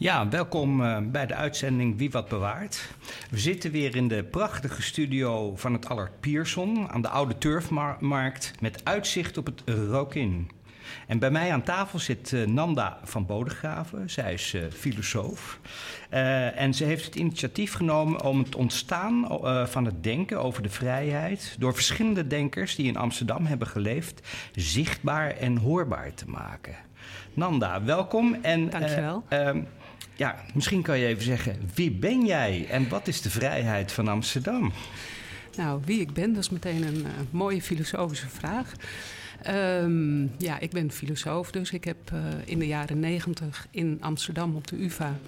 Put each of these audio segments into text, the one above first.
Ja, welkom uh, bij de uitzending Wie Wat Bewaart. We zitten weer in de prachtige studio van het Allard Pierson aan de Oude Turfmarkt met uitzicht op het Rokin. En bij mij aan tafel zit uh, Nanda van Bodegraven. Zij is uh, filosoof. Uh, en ze heeft het initiatief genomen om het ontstaan van het denken over de vrijheid... door verschillende denkers die in Amsterdam hebben geleefd... zichtbaar en hoorbaar te maken. Nanda, welkom. En, Dankjewel. Ehm, ja, misschien kan je even zeggen, wie ben jij en wat is de vrijheid van Amsterdam? Nou, wie ik ben, dat is meteen een uh, mooie filosofische vraag. Um, ja, ik ben filosoof, dus ik heb uh, in de jaren negentig in Amsterdam op de UvA,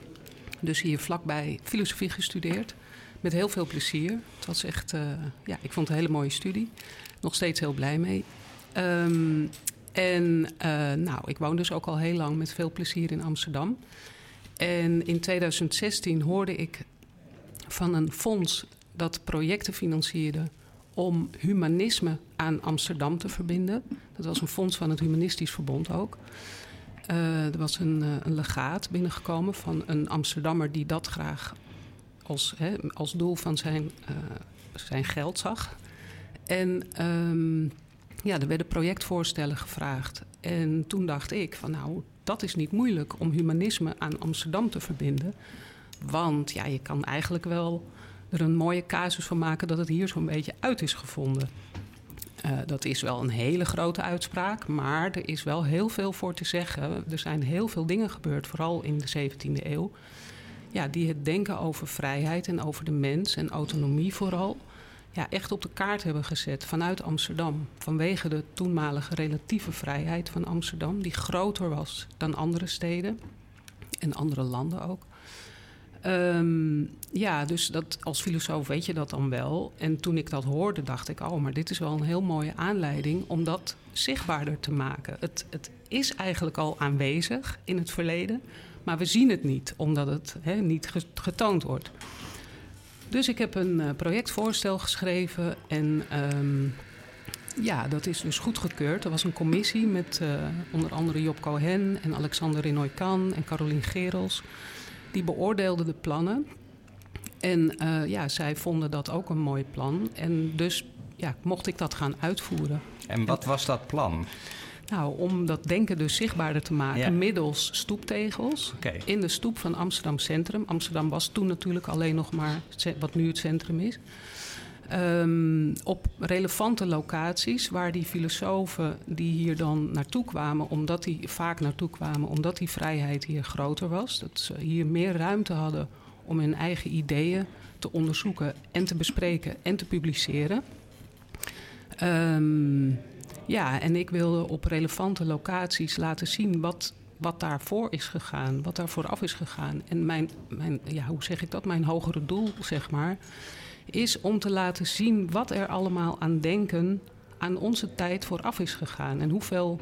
dus hier vlakbij, filosofie gestudeerd. Met heel veel plezier. Het was echt, uh, ja, ik vond het een hele mooie studie. Nog steeds heel blij mee. Um, en nou, ik woon dus ook al heel lang met veel plezier in Amsterdam. En in 2016 hoorde ik van een fonds dat projecten financierde om humanisme aan Amsterdam te verbinden. Dat was een fonds van het Humanistisch Verbond ook. Uh, er was een, uh, een, legaat binnengekomen van een Amsterdammer die dat graag als, hè, als doel van zijn, uh, zijn geld zag. En um, ja, er werden projectvoorstellen gevraagd. En toen dacht ik van nou, dat is niet moeilijk om humanisme aan Amsterdam te verbinden. Want ja, je kan eigenlijk wel er een mooie casus van maken dat het hier zo'n beetje uit is gevonden. Uh, dat is wel een hele grote uitspraak, maar er is wel heel veel voor te zeggen. Er zijn heel veel dingen gebeurd, vooral in de 17e eeuw. Ja, die het denken over vrijheid en over de mens en autonomie vooral. Ja, echt op de kaart hebben gezet vanuit Amsterdam. Vanwege de toenmalige relatieve vrijheid van Amsterdam, die groter was dan andere steden en andere landen ook. Um, ja, dus dat, als filosoof weet je dat dan wel. En toen ik dat hoorde, dacht ik: oh, maar dit is wel een heel mooie aanleiding om dat zichtbaarder te maken. Het, het is eigenlijk al aanwezig in het verleden, maar we zien het niet, omdat het he, niet getoond wordt. Dus ik heb een uh, projectvoorstel geschreven en um, ja, dat is dus goedgekeurd. Er was een commissie met uh, onder andere Job Cohen en Alexander Renoy-Kan en Carolien Gerels. Die beoordeelden de plannen. En uh, ja, zij vonden dat ook een mooi plan. En dus ja, mocht ik dat gaan uitvoeren. En wat was dat plan? Nou, om dat denken dus zichtbaarder te maken ja. middels stoeptegels. Okay. In de stoep van Amsterdam Centrum. Amsterdam was toen natuurlijk alleen nog maar wat nu het centrum is. Um, op relevante locaties waar die filosofen die hier dan naartoe kwamen, omdat die vaak naartoe kwamen, omdat die vrijheid hier groter was, dat ze hier meer ruimte hadden om hun eigen ideeën te onderzoeken en te bespreken en te publiceren. Um, ja, en ik wilde op relevante locaties laten zien wat, wat daarvoor is gegaan, wat daar vooraf is gegaan. En mijn, mijn, ja, hoe zeg ik dat? Mijn hogere doel, zeg maar, is om te laten zien wat er allemaal aan denken aan onze tijd vooraf is gegaan. En hoeveel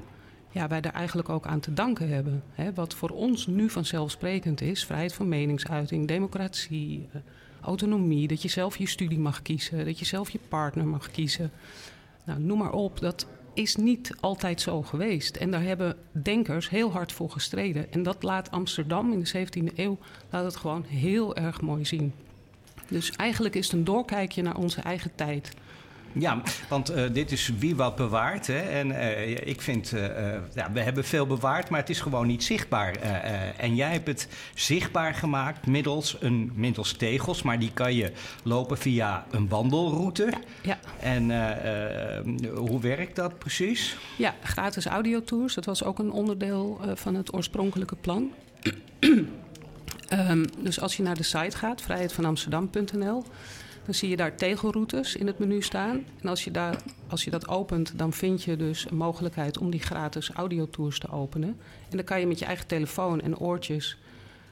ja, wij daar eigenlijk ook aan te danken hebben. Wat voor ons nu vanzelfsprekend is: vrijheid van meningsuiting, democratie, uh, autonomie, dat je zelf je studie mag kiezen, dat je zelf je partner mag kiezen. Nou, noem maar op. Dat is niet altijd zo geweest. En daar hebben denkers heel hard voor gestreden. En dat laat Amsterdam in de 17e eeuw laat het gewoon heel erg mooi zien. Dus eigenlijk is het een doorkijkje naar onze eigen tijd. Ja, want uh, dit is wie wat bewaart. Hè? En uh, ik vind, uh, ja, we hebben veel bewaard, maar het is gewoon niet zichtbaar. en jij hebt het zichtbaar gemaakt middels, een, middels tegels, maar die kan je lopen via een wandelroute. Ja. En hoe werkt dat precies? Ja, gratis audiotours. Dat was ook een onderdeel van het oorspronkelijke plan. Um, dus als je naar de site gaat, vrijheidvanamsterdam.nl, Dan zie je daar tegelroutes in het menu staan. En als je, daar, als je dat opent, dan vind je dus een mogelijkheid om die gratis audiotours te openen. En dan kan je met je eigen telefoon en oortjes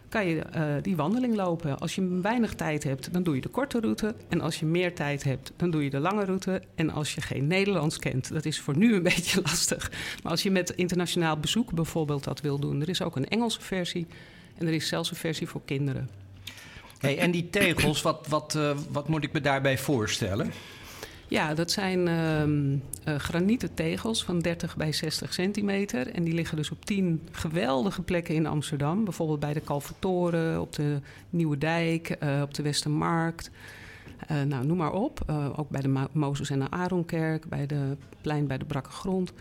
kan je uh, die wandeling lopen. Als je weinig tijd hebt, dan doe je de korte route. En als je meer tijd hebt, dan doe je de lange route. En als je geen Nederlands kent, dat is voor nu een beetje lastig. Maar als je met internationaal bezoek bijvoorbeeld dat wil doen, er is ook een Engelse versie en er is zelfs een versie voor kinderen. Hey, en die tegels, wat, wat, uh, wat moet ik me daarbij voorstellen? Ja, dat zijn uh, granieten tegels van 30 bij 60 centimeter. En die liggen dus op 10 geweldige plekken in Amsterdam. Bijvoorbeeld bij de Kalvertoren, op de Nieuwe Dijk, uh, op de Westermarkt. Nou, noem maar op. ook bij de Mozes en de Aaronkerk, bij de plein bij de Brakke Grond.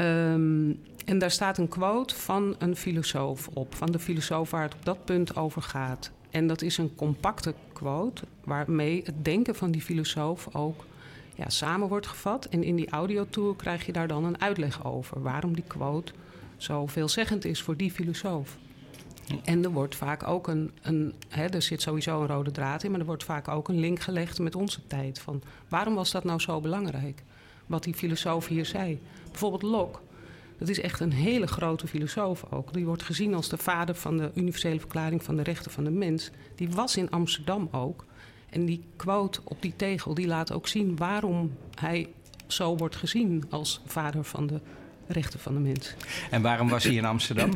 Um, en daar staat een quote van een filosoof op, van de filosoof waar het op dat punt over gaat. En dat is een compacte quote waarmee het denken van die filosoof ook ja, samen wordt gevat. En in die audiotour krijg je daar dan een uitleg over waarom die quote zo veelzeggend is voor die filosoof. En er wordt vaak ook een, een hè, er zit sowieso een rode draad in, maar er wordt vaak ook een link gelegd met onze tijd. Van waarom was dat nou zo belangrijk? Wat die filosoof hier zei. Bijvoorbeeld Locke. Dat is echt een hele grote filosoof ook. Die wordt gezien als de vader van de universele verklaring van de rechten van de mens. Die was in Amsterdam ook. En die quote op die tegel die laat ook zien waarom hij zo wordt gezien als vader van de rechten van de mens. En waarom was hij in Amsterdam?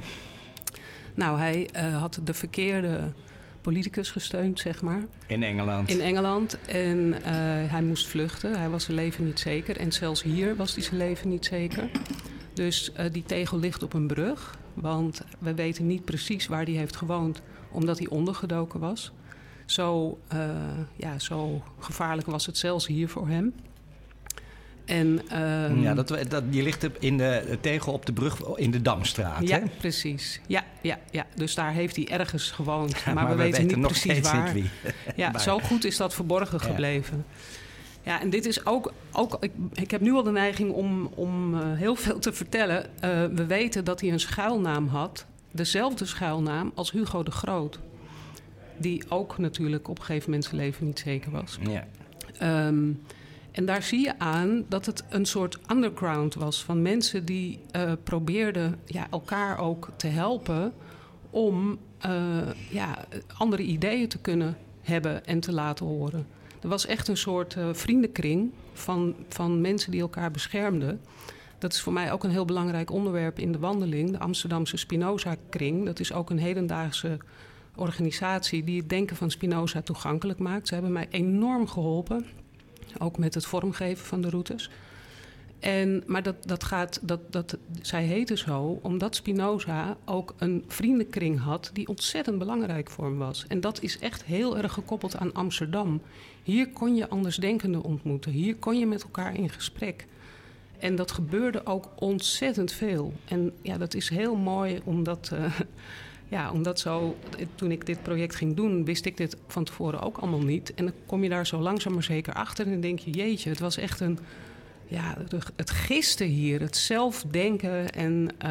nou, hij uh, had de verkeerde politicus gesteund, zeg maar. In Engeland? In Engeland. En uh, hij moest vluchten. Hij was zijn leven niet zeker. En zelfs hier was hij zijn leven niet zeker. Dus uh, die tegel ligt op een brug. Want we weten niet precies waar hij heeft gewoond, omdat hij ondergedoken was. Zo, uh, ja, zo gevaarlijk was het zelfs hier voor hem. En, uh, ja, dat, dat, die ligt in de tegel op de brug in de Damstraat. Ja, precies. Ja, ja, ja, dus daar heeft hij ergens gewoond. Ja, maar, maar, we, weten, niet precies waar. Niet wie. ja, zo goed is dat verborgen gebleven. Ja, en dit is ook. ook ik, ik heb nu al de neiging om, om uh, heel veel te vertellen. Uh, we weten dat hij een schuilnaam had. Dezelfde schuilnaam als Hugo de Groot. Die ook natuurlijk op een gegeven moment zijn leven niet zeker was. Ja. Um, en daar zie je aan dat het een soort underground was van mensen die uh, probeerden ja, elkaar ook te helpen om ja, andere ideeën te kunnen hebben en te laten horen. Er was echt een soort uh, vriendenkring van, van mensen die elkaar beschermden. Dat is voor mij ook een heel belangrijk onderwerp in de wandeling. De Amsterdamse Spinoza-kring. Dat is ook een hedendaagse organisatie die het denken van Spinoza toegankelijk maakt. Ze hebben mij enorm geholpen. Ook met het vormgeven van de routes. En, maar dat, dat gaat, dat, dat, zij heette zo omdat Spinoza ook een vriendenkring had die ontzettend belangrijk voor hem was. En dat is echt heel erg gekoppeld aan Amsterdam. Hier kon je andersdenkenden ontmoeten, hier kon je met elkaar in gesprek. En dat gebeurde ook ontzettend veel. En ja, dat is heel mooi omdat. Uh, ja, omdat zo, toen ik dit project ging doen, wist ik dit van tevoren ook allemaal niet. En dan kom je daar zo langzaam maar zeker achter en denk je, jeetje, het was echt een, ja, het gisten hier, het zelfdenken en uh,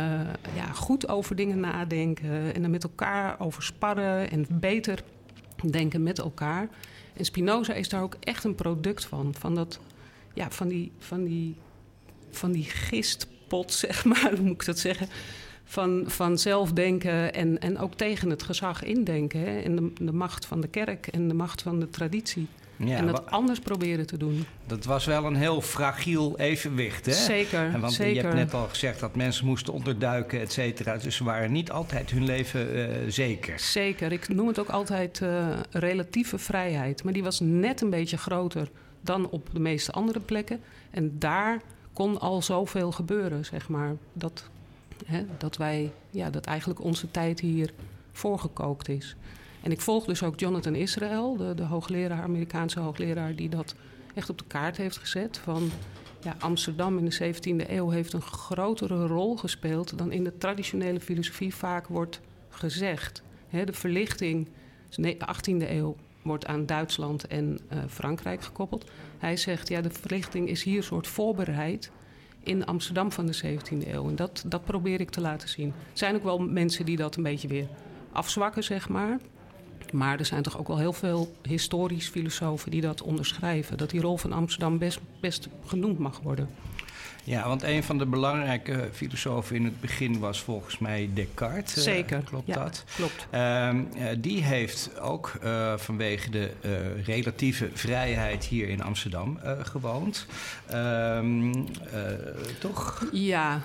ja, goed over dingen nadenken en er met elkaar over sparren en beter denken met elkaar. En Spinoza is daar ook echt een product van, van, dat, ja, van, die, van, die, van die gistpot, zeg maar, hoe moet ik dat zeggen? Van, van zelfdenken en, en ook tegen het gezag indenken. Hè? En de, de macht van de kerk en de macht van de traditie. Ja, en dat anders proberen te doen. Dat was wel een heel fragiel evenwicht, hè? Zeker, en want zeker. je hebt net al gezegd dat mensen moesten onderduiken, et cetera. Dus ze waren niet altijd hun leven uh, zeker. Zeker. Ik noem het ook altijd uh, relatieve vrijheid. Maar die was net een beetje groter dan op de meeste andere plekken. En daar kon al zoveel gebeuren, zeg maar. Dat, hè, dat wij, ja, dat eigenlijk onze tijd hier voorgekookt is. En ik volg dus ook Jonathan Israel, de, de hoogleraar, Amerikaanse hoogleraar, die dat echt op de kaart heeft gezet. Van ja, Amsterdam in de 17e eeuw heeft een grotere rol gespeeld dan in de traditionele filosofie vaak wordt gezegd. de verlichting, de 18e eeuw, wordt aan Duitsland en uh, Frankrijk gekoppeld. Hij zegt, ja, de verlichting is hier een soort voorbereid in Amsterdam van de 17e eeuw. En dat, dat probeer ik te laten zien. Er zijn ook wel mensen die dat een beetje weer afzwakken, zeg maar. Maar er zijn toch ook wel heel veel historisch filosofen die dat onderschrijven. Dat die rol van Amsterdam best, best genoemd mag worden. Ja, want een van de belangrijke filosofen in het begin was volgens mij Descartes. Eh, Zeker. klopt ja, dat? Klopt. Um, die heeft ook uh, vanwege de relatieve vrijheid hier in Amsterdam gewoond. Um, toch? Ja,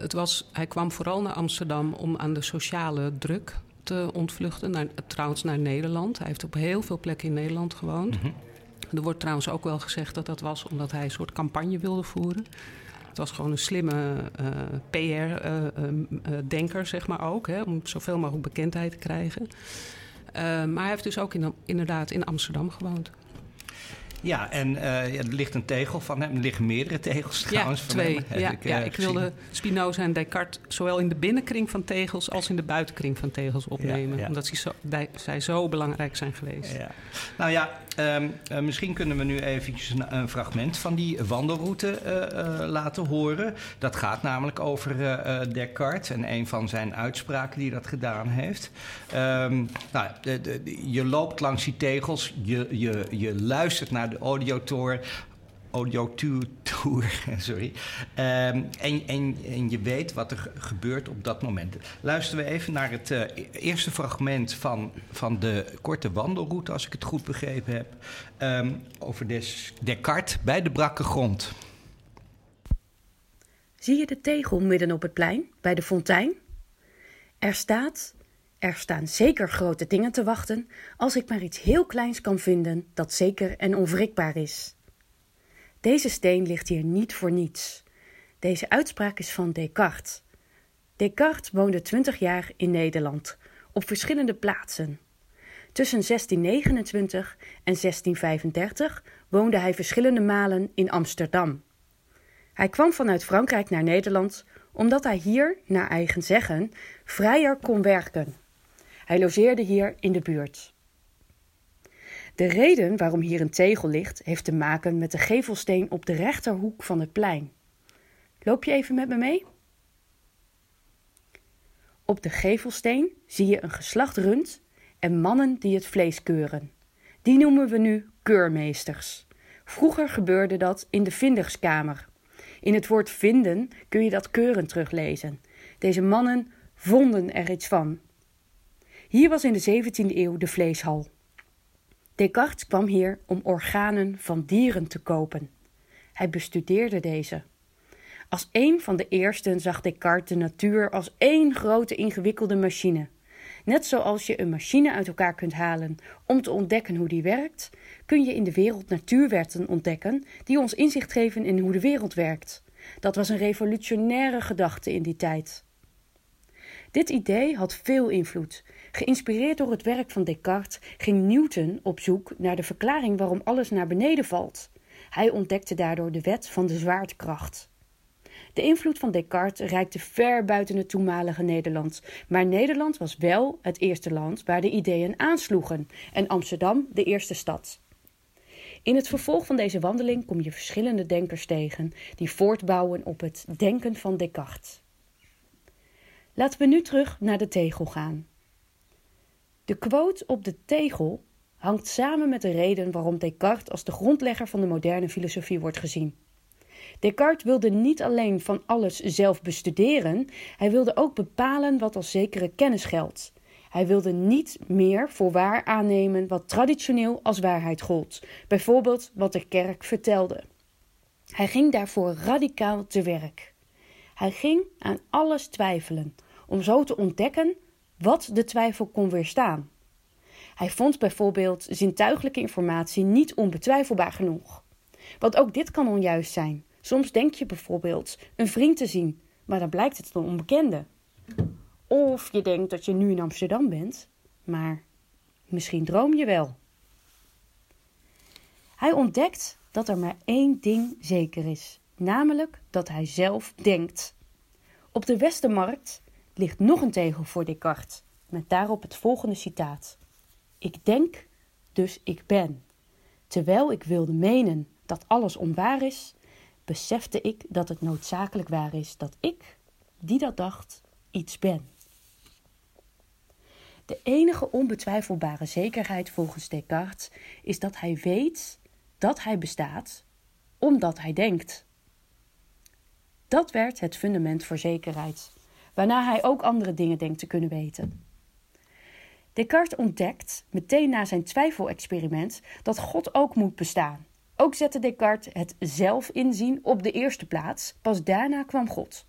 het was, hij kwam vooral naar Amsterdam om aan de sociale druk te ontvluchten. Naar, trouwens naar Nederland. Hij heeft op heel veel plekken in Nederland gewoond. Mm -hmm. Er wordt trouwens ook wel gezegd dat dat was omdat hij een soort campagne wilde voeren. Het was gewoon een slimme uh, PR-denker, uh, zeg maar ook, hè, om zoveel mogelijk bekendheid te krijgen. maar hij heeft dus ook in, inderdaad in Amsterdam gewoond. Ja, en uh, ja, er ligt een tegel van hem. Er liggen meerdere tegels trouwens ja, twee. van hem. Ja, ik, ja, uh, ik wilde Spinoza en Descartes zowel in de binnenkring van tegels als in de buitenkring van tegels opnemen. Omdat zij zo, zij zo belangrijk zijn geweest. Ja. Nou ja, um, uh, misschien kunnen we nu eventjes een, fragment van die wandelroute uh, laten horen. Dat gaat namelijk over Descartes en een van zijn uitspraken die dat gedaan heeft. Um, nou, je loopt langs die tegels, je, je, je luistert naar de audiotour. Audio tour, sorry. Um, en, en, en je weet wat er gebeurt op dat moment. Luisteren we even naar het uh, eerste fragment van, van de korte wandelroute, als ik het goed begrepen heb, um, over des, Descartes bij de brakke grond. Zie je de tegel midden op het plein, bij de fontein? Er staat er staan zeker grote dingen te wachten als ik maar iets heel kleins kan vinden dat zeker en onwrikbaar is. Deze steen ligt hier niet voor niets. Deze uitspraak is van Descartes. Descartes woonde twintig jaar in Nederland, op verschillende plaatsen. Tussen 1629 en 1635 woonde hij verschillende malen in Amsterdam. Hij kwam vanuit Frankrijk naar Nederland omdat hij hier, naar eigen zeggen, vrijer kon werken. Hij logeerde hier in de buurt. De reden waarom hier een tegel ligt, heeft te maken met de gevelsteen op de rechterhoek van het plein. Loop je even met me mee? Op de gevelsteen zie je een geslacht rund en mannen die het vlees keuren. Die noemen we nu keurmeesters. Vroeger gebeurde dat in de vinderskamer. In het woord vinden kun je dat keuren teruglezen. Deze mannen vonden er iets van. Hier was in de 17e eeuw de vleeshal. Descartes kwam hier om organen van dieren te kopen. Hij bestudeerde deze. Als een van de eersten zag Descartes de natuur als één grote ingewikkelde machine. Net zoals je een machine uit elkaar kunt halen om te ontdekken hoe die werkt, kun je in de wereld natuurwetten ontdekken die ons inzicht geven in hoe de wereld werkt. Dat was een revolutionaire gedachte in die tijd. Dit idee had veel invloed. Geïnspireerd door het werk van Descartes ging Newton op zoek naar de verklaring waarom alles naar beneden valt. Hij ontdekte daardoor de wet van de zwaartekracht. De invloed van Descartes reikte ver buiten het toenmalige Nederland, maar Nederland was wel het eerste land waar de ideeën aansloegen en Amsterdam de eerste stad. In het vervolg van deze wandeling kom je verschillende denkers tegen die voortbouwen op het denken van Descartes. Laten we nu terug naar de tegel gaan. De quote op de tegel hangt samen met de reden waarom Descartes als de grondlegger van de moderne filosofie wordt gezien. Descartes wilde niet alleen van alles zelf bestuderen, hij wilde ook bepalen wat als zekere kennis geldt. Hij wilde niet meer voor waar aannemen wat traditioneel als waarheid gold, bijvoorbeeld wat de kerk vertelde. Hij ging daarvoor radicaal te werk. Hij ging aan alles twijfelen, om zo te ontdekken wat de twijfel kon weerstaan. Hij vond bijvoorbeeld zintuiglijke informatie niet onbetwijfelbaar genoeg. Want ook dit kan onjuist zijn. Soms denk je bijvoorbeeld een vriend te zien, maar dan blijkt het een onbekende. Of je denkt dat je nu in Amsterdam bent, maar misschien droom je wel. Hij ontdekt dat er maar één ding zeker is, namelijk dat hij zelf denkt. Op de Westermarkt ligt nog een tegel voor Descartes, met daarop het volgende citaat: Ik denk, dus ik ben. Terwijl ik wilde menen dat alles onwaar is, besefte ik dat het noodzakelijk waar is dat ik, die dat dacht, iets ben. De enige onbetwijfelbare zekerheid volgens Descartes is dat hij weet dat hij bestaat omdat hij denkt. Dat werd het fundament voor zekerheid, waarna hij ook andere dingen denkt te kunnen weten. Descartes ontdekt, meteen na zijn twijfelexperiment, dat God ook moet bestaan. Ook zette Descartes het zelf inzien op de eerste plaats, pas daarna kwam God.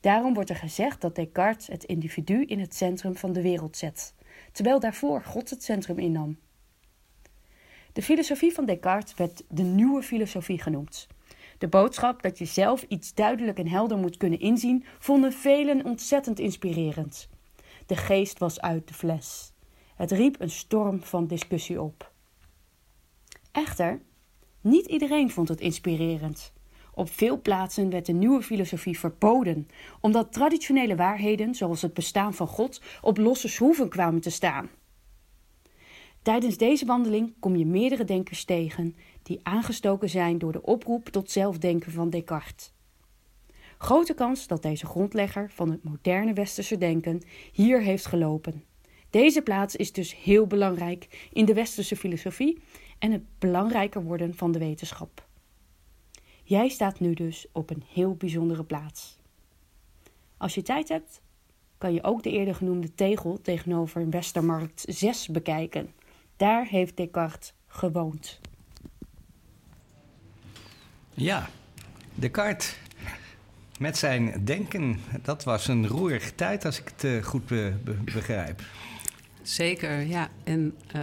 Daarom wordt er gezegd dat Descartes het individu in het centrum van de wereld zet, terwijl daarvoor God het centrum innam. De filosofie van Descartes werd de nieuwe filosofie genoemd. De boodschap dat je zelf iets duidelijk en helder moet kunnen inzien, vonden velen ontzettend inspirerend. De geest was uit de fles. Het riep een storm van discussie op. Echter, niet iedereen vond het inspirerend. Op veel plaatsen werd de nieuwe filosofie verboden, omdat traditionele waarheden, zoals het bestaan van God, op losse schroeven kwamen te staan. Tijdens deze wandeling kom je meerdere denkers tegen die aangestoken zijn door de oproep tot zelfdenken van Descartes. Grote kans dat deze grondlegger van het moderne westerse denken hier heeft gelopen. Deze plaats is dus heel belangrijk in de westerse filosofie en het belangrijker worden van de wetenschap. Jij staat nu dus op een heel bijzondere plaats. Als je tijd hebt, kan je ook de eerder genoemde tegel tegenover Westermarkt 6 bekijken. Daar heeft Descartes gewoond. Ja, Descartes met zijn denken, dat was een roerige tijd als ik het uh, goed be be begrijp. Zeker, ja. En uh,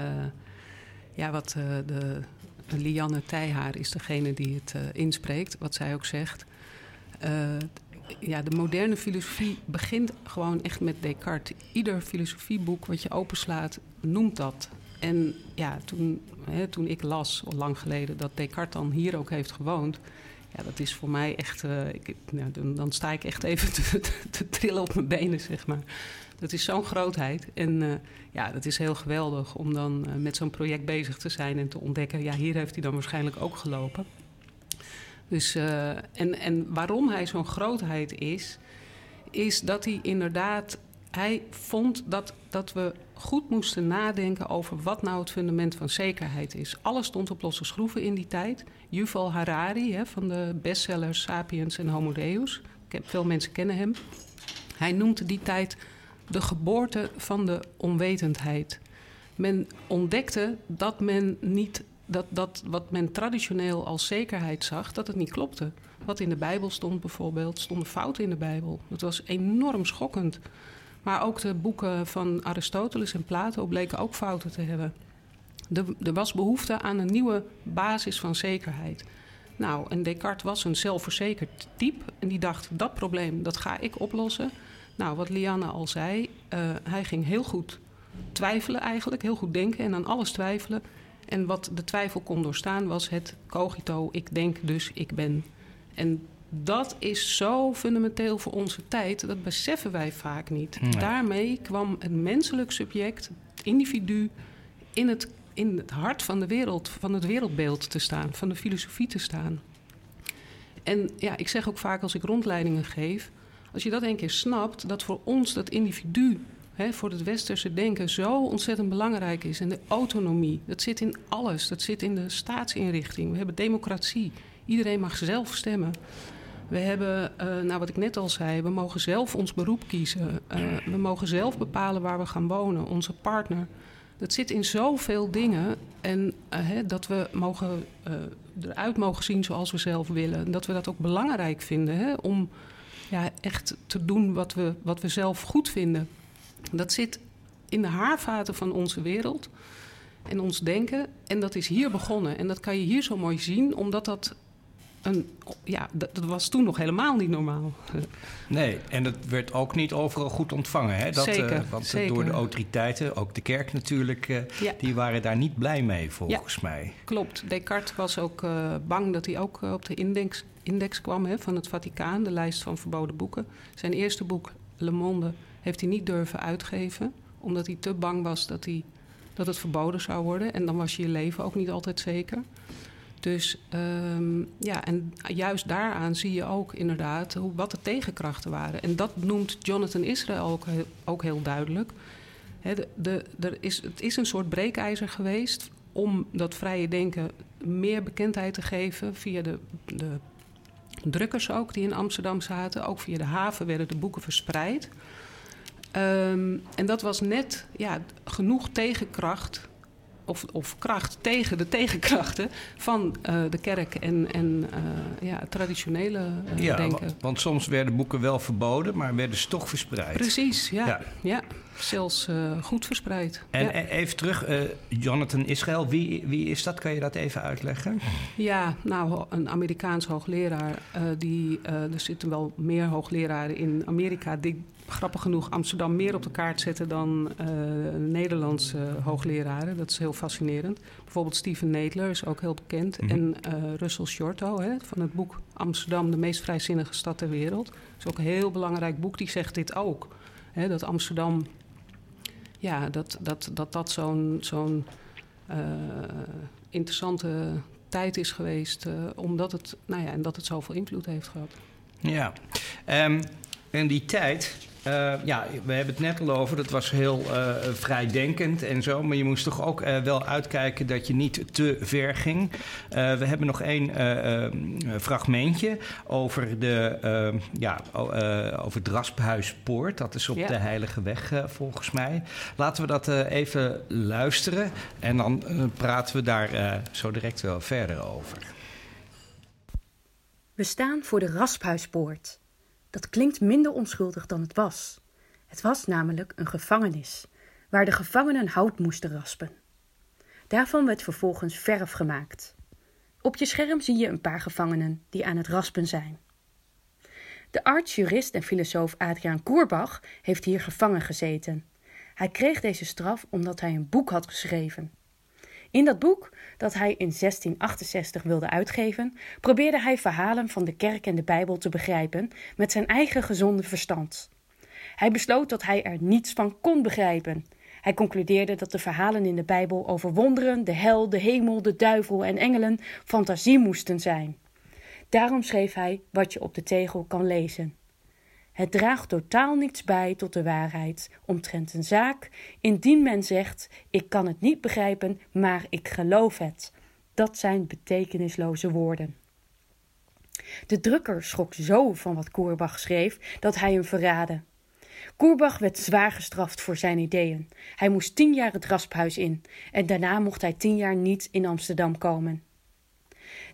ja, wat uh, de Lianne Tijhaar is degene die het inspreekt, wat zij ook zegt. ja, de moderne filosofie begint gewoon echt met Descartes. Ieder filosofieboek wat je openslaat, noemt dat. En ja, toen, hè, toen ik las, al lang geleden, dat Descartes dan hier ook heeft gewoond ja, dat is voor mij echt. Uh, ik, nou, dan, dan, sta ik echt even te, trillen op mijn benen, zeg maar. Dat is zo'n grootheid. En uh, ja, dat is heel geweldig om dan uh, met zo'n project bezig te zijn en te ontdekken. Ja, hier heeft hij dan waarschijnlijk ook gelopen. Dus, en, en waarom hij zo'n grootheid is, is dat hij inderdaad. Hij vond dat, dat we goed moesten nadenken over wat nou het fundament van zekerheid is. Alles stond op losse schroeven in die tijd. Yuval Harari hè, van de bestsellers Sapiens en Homo Deus. Veel mensen kennen hem. Hij noemt die tijd de geboorte van de onwetendheid. Men ontdekte dat men niet dat, dat wat men traditioneel als zekerheid zag, dat het niet klopte. Wat in de Bijbel stond bijvoorbeeld, stonden fouten in de Bijbel. Dat was enorm schokkend. Maar ook de boeken van Aristoteles en Plato bleken ook fouten te hebben. Er, was behoefte aan een nieuwe basis van zekerheid. Nou, en Descartes was een zelfverzekerd type. En die dacht, dat probleem, dat ga ik oplossen. Nou, wat Lianne al zei, uh, hij ging heel goed twijfelen eigenlijk. Heel goed denken en aan alles twijfelen. En wat de twijfel kon doorstaan was het cogito, ik denk dus ik ben. En dat is zo fundamenteel voor onze tijd, dat beseffen wij vaak niet. Daarmee kwam het menselijk subject, het individu, in het, in het hart van de wereld, van het wereldbeeld te staan, van de filosofie te staan. En ja, ik zeg ook vaak als ik rondleidingen geef, als je dat een keer snapt, dat voor ons dat individu, hè, voor het westerse denken, zo ontzettend belangrijk is. En de autonomie, dat zit in alles. Dat zit in de staatsinrichting. We hebben democratie. Iedereen mag zelf stemmen. We hebben, uh, nou wat ik net al zei, we mogen zelf ons beroep kiezen. Uh, we mogen zelf bepalen waar we gaan wonen, onze partner. Dat zit in zoveel dingen. En uh, hè, dat we mogen, eruit mogen zien zoals we zelf willen. Dat we dat ook belangrijk vinden hè, om ja, echt te doen wat we, wat we zelf goed vinden. Dat zit in de haarvaten van onze wereld en ons denken. En dat is hier begonnen. En dat kan je hier zo mooi zien, omdat dat ja, dat, was toen nog helemaal niet normaal. Nee, en dat werd ook niet overal goed ontvangen. Hè? Dat, zeker, uh, want zeker. door de autoriteiten, ook de kerk natuurlijk, uh, ja. die waren daar niet blij mee volgens ja, mij. Klopt. Descartes was ook uh, bang dat hij ook op de index, index kwam hè, van het Vaticaan, de lijst van verboden boeken. Zijn eerste boek, Le Monde, heeft hij niet durven uitgeven, omdat hij te bang was dat, hij, dat het verboden zou worden. En dan was je je leven ook niet altijd zeker. Dus um, ja, en juist daaraan zie je ook inderdaad hoe, wat de tegenkrachten waren. En dat noemt Jonathan Israel ook, ook heel duidelijk. de, de, er is, het is een soort breekijzer geweest om dat vrije denken meer bekendheid te geven via de, de drukkers ook die in Amsterdam zaten. Ook via de haven werden de boeken verspreid. Ehm, en dat was net ja, genoeg tegenkracht of, of kracht tegen de tegenkrachten van uh, de kerk en, en uh, ja, traditionele uh, ja, denken. Want soms werden boeken wel verboden, maar werden ze toch verspreid. Precies, ja. ja. ja zelfs goed verspreid. En ja. even terug, Jonathan Israël, wie, wie is dat? Kan je dat even uitleggen? Ja, nou, een Amerikaans hoogleraar. die, er zitten wel meer hoogleraren in Amerika die grappig genoeg Amsterdam meer op de kaart zetten dan uh, Nederlandse hoogleraren. Dat is heel fascinerend. Bijvoorbeeld Steven Nedler is ook heel bekend. Mhm. En uh, Russell Shorto hè, van het boek Amsterdam, de meest vrijzinnige stad ter wereld. Dat is ook een heel belangrijk boek, die zegt dit ook. Hè, dat Amsterdam, ja, dat dat, dat, dat zo'n zo'n uh, interessante tijd is geweest. omdat het, nou ja, en dat het zoveel invloed heeft gehad. Ja, um, en die tijd, uh, ja, we hebben het net al over, dat was heel uh, vrijdenkend en zo. Maar je moest toch ook uh, wel uitkijken dat je niet te ver ging. we hebben nog één fragmentje over, de, ja, over het Rasphuispoort. Dat is op ja. de Heilige Weg volgens mij. Laten we dat even luisteren en dan praten we daar zo direct wel verder over. We staan voor de Rasphuispoort. Dat klinkt minder onschuldig dan het was. Het was namelijk een gevangenis, waar de gevangenen hout moesten raspen. Daarvan werd vervolgens verf gemaakt. Op je scherm zie je een paar gevangenen die aan het raspen zijn. De arts, jurist en filosoof Adriaan Koerbach heeft hier gevangen gezeten. Hij kreeg deze straf omdat hij een boek had geschreven. In dat boek, dat hij in 1668 wilde uitgeven, probeerde hij verhalen van de kerk en de Bijbel te begrijpen met zijn eigen gezonde verstand. Hij besloot dat hij er niets van kon begrijpen. Hij concludeerde dat de verhalen in de Bijbel over wonderen, de hel, de hemel, de duivel en engelen fantasie moesten zijn. Daarom schreef hij wat je op de tegel kan lezen. Het draagt totaal niets bij tot de waarheid omtrent een zaak, indien men zegt: Ik kan het niet begrijpen, maar ik geloof het. Dat zijn betekenisloze woorden. De drukker schrok zo van wat Koerbach schreef dat hij hem verraadde. Koerbach werd zwaar gestraft voor zijn ideeën. Hij moest tien jaar het rasphuis in en daarna mocht hij tien jaar niet in Amsterdam komen.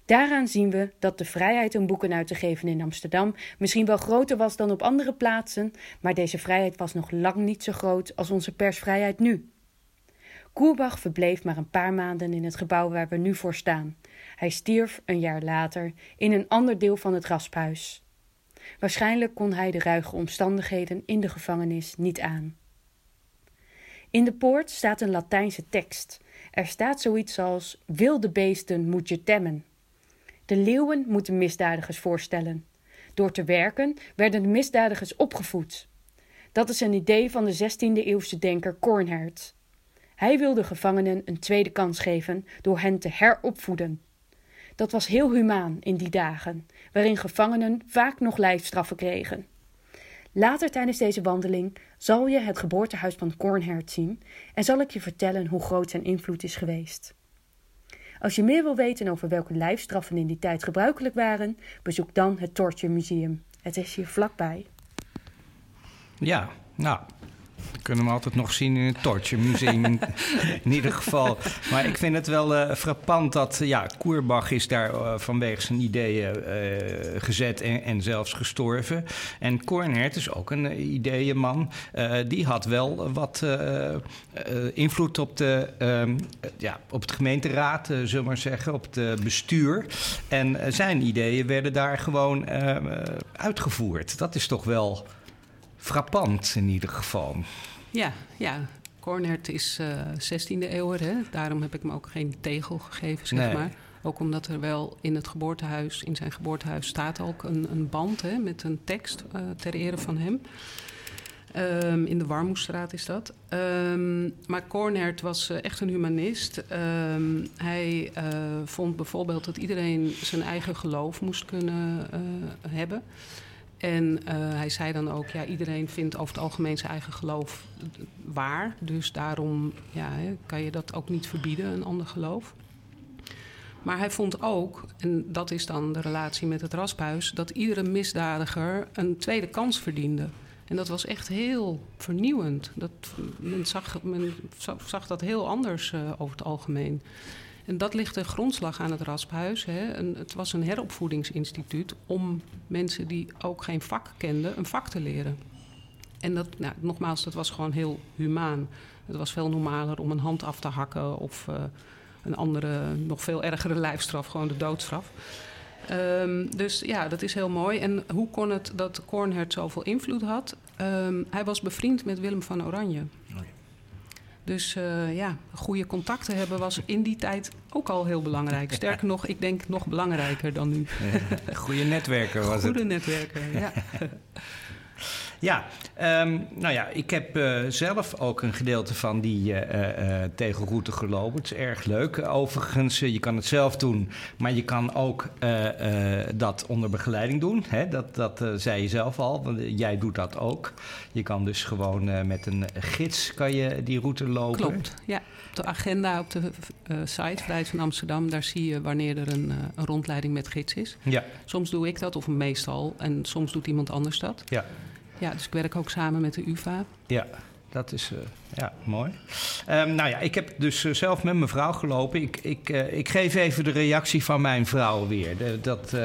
Daaraan zien we dat de vrijheid om boeken uit te geven in Amsterdam misschien wel groter was dan op andere plaatsen, maar deze vrijheid was nog lang niet zo groot als onze persvrijheid nu. Koerbach verbleef maar een paar maanden in het gebouw waar we nu voor staan. Hij stierf een jaar later in een ander deel van het rasphuis. Waarschijnlijk kon hij de ruige omstandigheden in de gevangenis niet aan. In de poort staat een Latijnse tekst. Er staat zoiets als: Wilde beesten moet je temmen. De leeuwen moeten misdadigers voorstellen. Door te werken werden de misdadigers opgevoed. Dat is een idee van de 16e-eeuwse denker Cornhert. Hij wilde gevangenen een tweede kans geven door hen te heropvoeden. Dat was heel humaan in die dagen, waarin gevangenen vaak nog lijfstraffen kregen. Later tijdens deze wandeling zal je het geboortehuis van Cornhert zien en zal ik je vertellen hoe groot zijn invloed is geweest. Als je meer wil weten over welke lijfstraffen in die tijd gebruikelijk waren, bezoek dan het Torture Museum. Het is hier vlakbij. Ja, nou, kunnen hem altijd nog zien in het Torture Museum in, ieder geval. Maar ik vind het wel uh, frappant dat ja, Koerbach is daar uh, vanwege zijn ideeën uh, gezet en, zelfs gestorven. En Cornert is ook een ideeënman. die had wel wat invloed op, de, um, ja, op het gemeenteraad, zullen we maar zeggen, op het bestuur. En zijn ideeën werden daar gewoon uitgevoerd. Dat is toch wel frappant in ieder geval. Ja, ja. Cornert is uh, 16e eeuw, hè? daarom heb ik hem ook geen tegel gegeven, zeg Nee. maar. Ook omdat er wel in het geboortehuis, in zijn geboortehuis, staat ook een, een band hè, met een tekst uh, ter ere van hem. Ehm, in de Warmoestraat is dat. Ehm, maar Cornert was uh, echt een humanist. Ehm, hij uh, vond bijvoorbeeld dat iedereen zijn eigen geloof moest kunnen hebben. En eh, hij zei dan ook, ja, iedereen vindt over het algemeen zijn eigen geloof waar. Dus daarom ja, kan je dat ook niet verbieden, een ander geloof. Maar hij vond ook, en dat is dan de relatie met het rasphuis, dat iedere misdadiger een tweede kans verdiende. En dat was echt heel vernieuwend. Dat, men, zag, men zag dat heel anders uh, over het algemeen. En dat ligt de grondslag aan het Rasphuis. Hè. Het was een heropvoedingsinstituut om mensen die ook geen vak kenden, een vak te leren. En dat, nou, nogmaals, dat was gewoon heel humaan. Het was veel normaler om een hand af te hakken of uh, een andere, nog veel ergere lijfstraf, gewoon de doodstraf. Um, dus ja, dat is heel mooi. En hoe kon het dat Cornhert zoveel invloed had? Um, hij was bevriend met Willem van Oranje. Oh dus uh, ja, goede contacten hebben was in die tijd ook al heel belangrijk. Sterker nog, ik denk nog belangrijker dan nu. goede netwerker was Goede het. Goede netwerker, ja. Ja, um, nou ja, ik heb uh, zelf ook een gedeelte van die uh, uh, tegelroute gelopen. Het is erg leuk. Overigens, je kan het zelf doen, maar je kan ook dat onder begeleiding doen. Hè? Dat, dat zei je zelf al, want jij doet dat ook. Je kan dus gewoon met een gids kan je die route lopen. Klopt, ja. Op de agenda op de site Vrijheid van Amsterdam, daar zie je wanneer er een, een rondleiding met gids is. Ja. Soms doe ik dat, of meestal, en soms doet iemand anders dat. Ja. Ja, dus ik werk ook samen met de UvA. Ja, dat is uh, ja, mooi. Um, nou ja, ik heb dus uh, zelf met mijn vrouw gelopen. Ik, ik, uh, ik geef even de reactie van mijn vrouw weer. De, dat,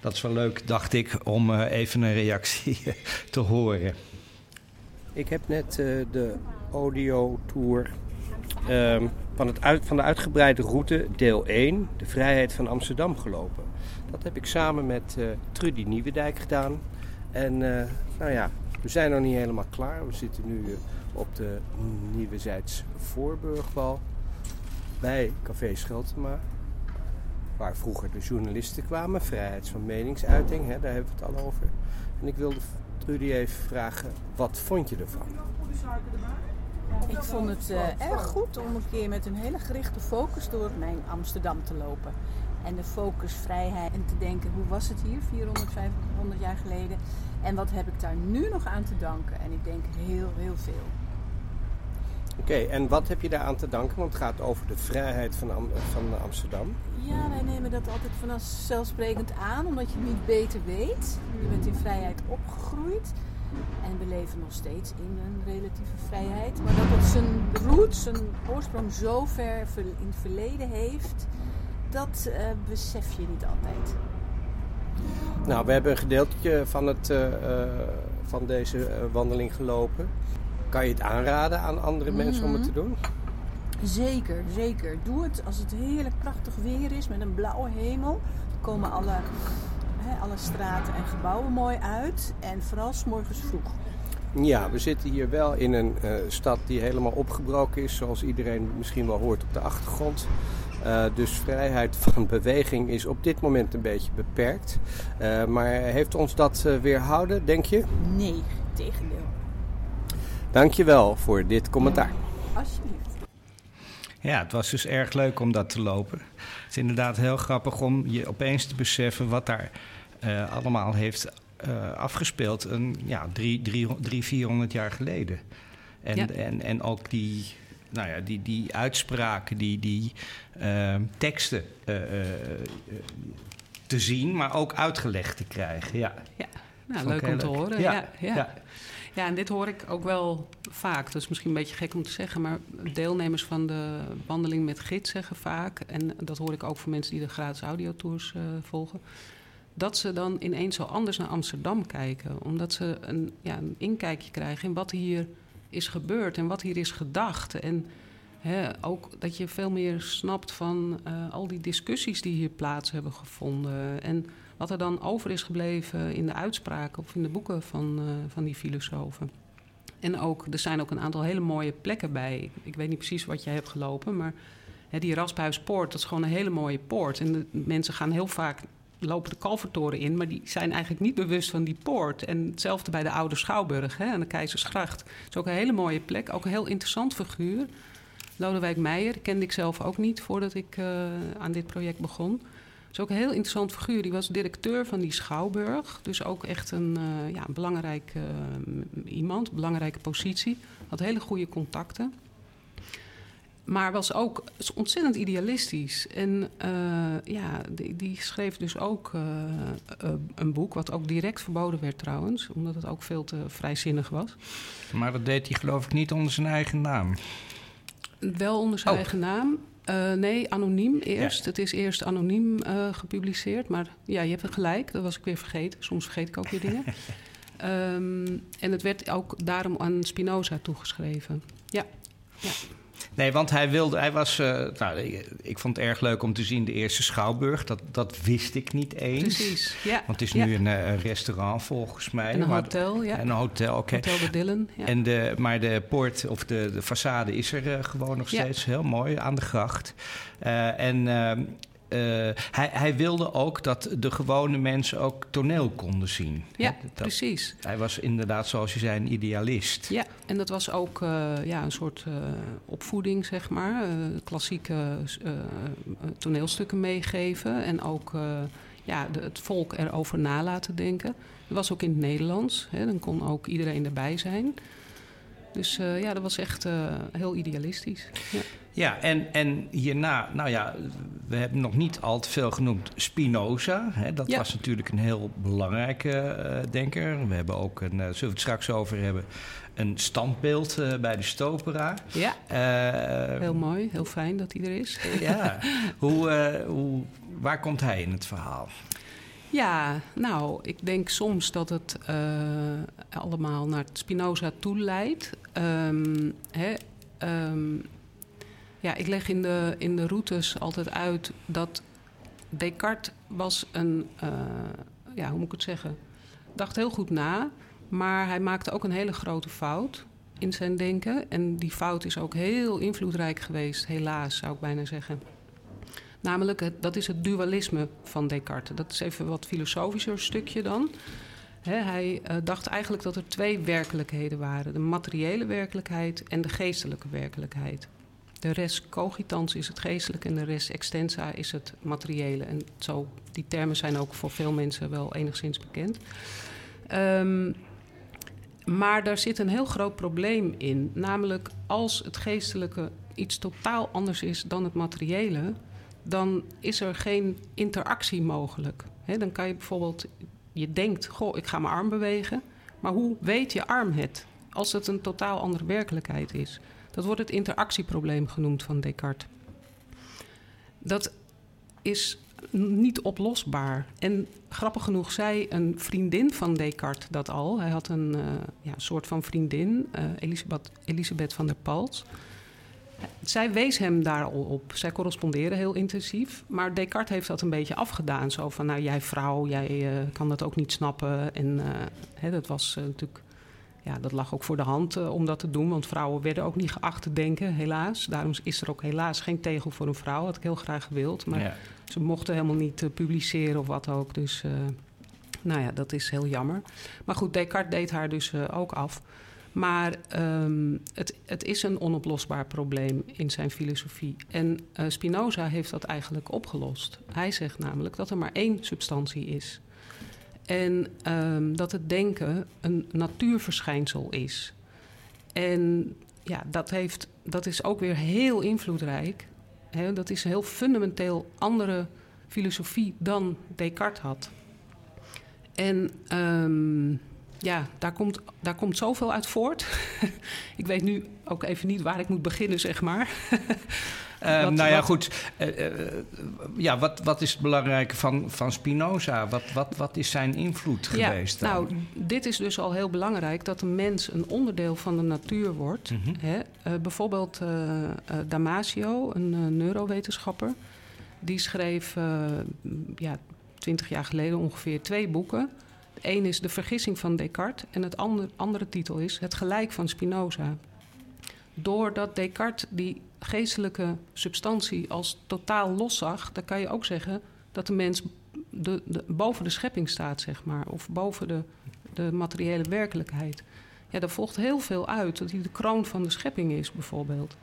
dat is wel leuk, dacht ik, om even een reactie te horen. Ik heb net de audio-tour um, van, het uit, van de uitgebreide route, deel 1, de vrijheid van Amsterdam, gelopen. Dat heb ik samen met Trudy Nieuwendijk gedaan. En nou ja, we zijn nog niet helemaal klaar. We zitten nu op de Nieuwe Zijds Voorburgwal bij Café Scheltema. Waar vroeger de journalisten kwamen, vrijheid van meningsuiting, hè, daar hebben we het al over. En ik wilde Trudy even vragen, wat vond je ervan? Ik vond het uh, erg goed om een keer met een hele gerichte focus door mijn Amsterdam te lopen. En de focus, vrijheid en te denken, hoe was het hier 400, 500 jaar geleden? En wat heb ik daar nu nog aan te danken? En ik denk heel, heel veel. Oké, okay, en wat heb je daar aan te danken? Want het gaat over de vrijheid van, Am van Amsterdam. Ja, wij nemen dat altijd vanzelfsprekend aan, omdat je het niet beter weet. Je bent in vrijheid opgegroeid. En we leven nog steeds in een relatieve vrijheid. Maar dat het zijn roots, zijn oorsprong zo ver in het verleden heeft, dat uh, besef je niet altijd. Nou, we hebben een gedeeltje van, het, uh, uh, van deze wandeling gelopen. Kan je het aanraden aan andere mensen mm -hmm. om het te doen? Zeker, zeker. Doe het als het heerlijk prachtig weer is met een blauwe hemel. Dan komen alle, hè, alle straten en gebouwen mooi uit. En vooral s morgens vroeg. Ja, we zitten hier wel in een uh, stad die helemaal opgebroken is, zoals iedereen misschien wel hoort op de achtergrond. Uh, dus vrijheid van beweging is op dit moment een beetje beperkt. Uh, maar heeft ons dat uh, weerhouden, denk je? Nee, tegendeel. Dankjewel voor dit commentaar. Ja, alsjeblieft. Ja, het was dus erg leuk om dat te lopen. Het is inderdaad heel grappig om je opeens te beseffen wat daar allemaal heeft afgespeeld. Een, ja, drie, drie, drie, 400 jaar geleden. En, ja. en, en ook die nou ja, die, die uitspraken, die, die uh, teksten uh, uh, te zien, maar ook uitgelegd te krijgen. Ja, ja. Nou, leuk om te leuk. horen. Ja, ja, ja. ja. ja, en dit hoor ik ook wel vaak. Dat is misschien een beetje gek om te zeggen, maar deelnemers van de wandeling met gids zeggen vaak, en dat hoor ik ook van mensen die de gratis audiotours volgen, dat ze dan ineens zo anders naar Amsterdam kijken. Omdat ze een, ja, een inkijkje krijgen in wat hier is gebeurd en wat hier is gedacht. En hè, ook dat je veel meer snapt van uh, al die discussies die hier plaats hebben gevonden. En wat er dan over is gebleven in de uitspraken of in de boeken van, uh, van die filosofen. En ook, er zijn ook een aantal hele mooie plekken bij. Ik weet niet precies wat jij hebt gelopen, maar hè, die Rasphuispoort, dat is gewoon een hele mooie poort. En de mensen gaan heel vaak lopen de Kalvertoren in, maar die zijn eigenlijk niet bewust van die poort. En hetzelfde bij de Oude Schouwburg hè, aan de Keizersgracht. Dat is ook een hele mooie plek, ook een heel interessant figuur. Lodewijk Meijer kende ik zelf ook niet voordat ik uh, aan dit project begon. is ook een heel interessant figuur. Die was directeur van die Schouwburg. Dus ook echt een, uh, ja, een belangrijk uh, iemand, belangrijke positie. Had hele goede contacten. Maar was ook ontzettend idealistisch. En uh, ja, die, die, schreef dus ook een boek, wat ook direct verboden werd trouwens, omdat het ook veel te vrijzinnig was. Maar dat deed hij geloof ik niet onder zijn eigen naam. Wel onder zijn oh. eigen naam. Nee, anoniem eerst. Het is eerst anoniem gepubliceerd. Maar ja, je hebt gelijk. Dat was ik weer vergeten. Soms vergeet ik ook weer dingen. um, en het werd ook daarom aan Spinoza toegeschreven. Ja. ja. Nee, want hij wilde, hij was, uh, nou, ik vond het erg leuk om te zien de eerste Schouwburg. Dat, dat wist ik niet eens. Precies, ja. Want het is nu een, een, restaurant volgens mij. En een hotel, ja. En een hotel, oké. Okay. Hotel de Dillen, ja. En de, maar de poort of de, de façade is er uh, gewoon nog steeds heel mooi aan de gracht. En ehm, uh, hij, hij, wilde ook dat de gewone mensen ook toneel konden zien. Ja, dat, precies. Hij was inderdaad, zoals je zei, een idealist. Ja, en dat was ook uh, ja, een soort uh, opvoeding, zeg maar. klassieke toneelstukken meegeven en ook ja, de, het volk erover na laten denken. Dat was ook in het Nederlands, hè, dan kon ook iedereen erbij zijn. Dus ja, dat was echt heel idealistisch. Ja. Ja, en, en hierna, nou ja, we hebben nog niet al te veel genoemd Spinoza. Hè, dat was natuurlijk een heel belangrijke uh, denker. We hebben ook, een, zullen we het straks over hebben, een standbeeld bij de Stopera. Ja, heel mooi, heel fijn dat hij er is. ja, hoe, hoe, waar komt hij in het verhaal? Ja, nou, ik denk soms dat het allemaal naar Spinoza toe leidt. Hè, um, ja, ik leg in de, in de routes altijd uit dat Descartes was een, uh, ja, hoe moet ik het zeggen, dacht heel goed na, maar hij maakte ook een hele grote fout in zijn denken. En die fout is ook heel invloedrijk geweest, helaas zou ik bijna zeggen. Namelijk, dat is het dualisme van Descartes. Dat is even wat filosofischer stukje dan. Hij uh, dacht eigenlijk dat er twee werkelijkheden waren: de materiële werkelijkheid en de geestelijke werkelijkheid. De res cogitans is het geestelijke en de res extensa is het materiële. En zo, die termen zijn ook voor veel mensen wel enigszins bekend. Um, maar daar zit een heel groot probleem in. Namelijk als het geestelijke iets totaal anders is dan het materiële, dan is er geen interactie mogelijk. Dan kan je bijvoorbeeld, je denkt, goh, ik ga mijn arm bewegen. Maar hoe weet je arm het als het een totaal andere werkelijkheid is? Dat wordt het interactieprobleem genoemd van Descartes. Dat is niet oplosbaar. En grappig genoeg zei een vriendin van Descartes dat al. Hij had een ja, soort van vriendin, uh, Elisabeth, Elisabeth van der Pals. Zij wees hem daar al op. Zij corresponderen heel intensief. Maar Descartes heeft dat een beetje afgedaan. Zo van, nou, jij vrouw, jij uh, kan dat ook niet snappen. En hè, dat was natuurlijk ja, dat lag ook voor de hand om dat te doen. Want vrouwen werden ook niet geacht te denken, helaas. Daarom is er ook helaas geen tegel voor een vrouw. Had ik heel graag gewild. Maar ja. ze mochten helemaal niet publiceren of wat ook. Dus nou ja, dat is heel jammer. Maar goed, Descartes deed haar dus ook af. Maar um, het, het, is een onoplosbaar probleem in zijn filosofie. En Spinoza heeft dat eigenlijk opgelost. Hij zegt namelijk dat er maar één substantie is. En um, dat het denken een natuurverschijnsel is. En ja, dat, heeft, dat is ook weer heel invloedrijk. Dat is een heel fundamenteel andere filosofie dan Descartes had. En um, ja, daar komt, daar komt zoveel uit voort. ik weet nu ook even niet waar ik moet beginnen, zeg maar. Uh, wat, nou ja, wat... goed. Uh, uh, ja, wat, wat is het belangrijke van, van Spinoza? Wat, wat, wat is zijn invloed ja, geweest? Dan? Nou, dit is dus al heel belangrijk dat de mens een onderdeel van de natuur wordt. Mm -hmm. hè? bijvoorbeeld Damasio, een neurowetenschapper, die schreef ja, twintig jaar geleden ongeveer twee boeken. Eén is De Vergissing van Descartes en het andere, andere titel is Het Gelijk van Spinoza. Doordat Descartes die geestelijke substantie als totaal loszag, dan kan je ook zeggen dat de mens de, boven de schepping staat, zeg maar, of boven de, de materiële werkelijkheid. Ja, daar volgt heel veel uit, dat hij de kroon van de schepping is, bijvoorbeeld.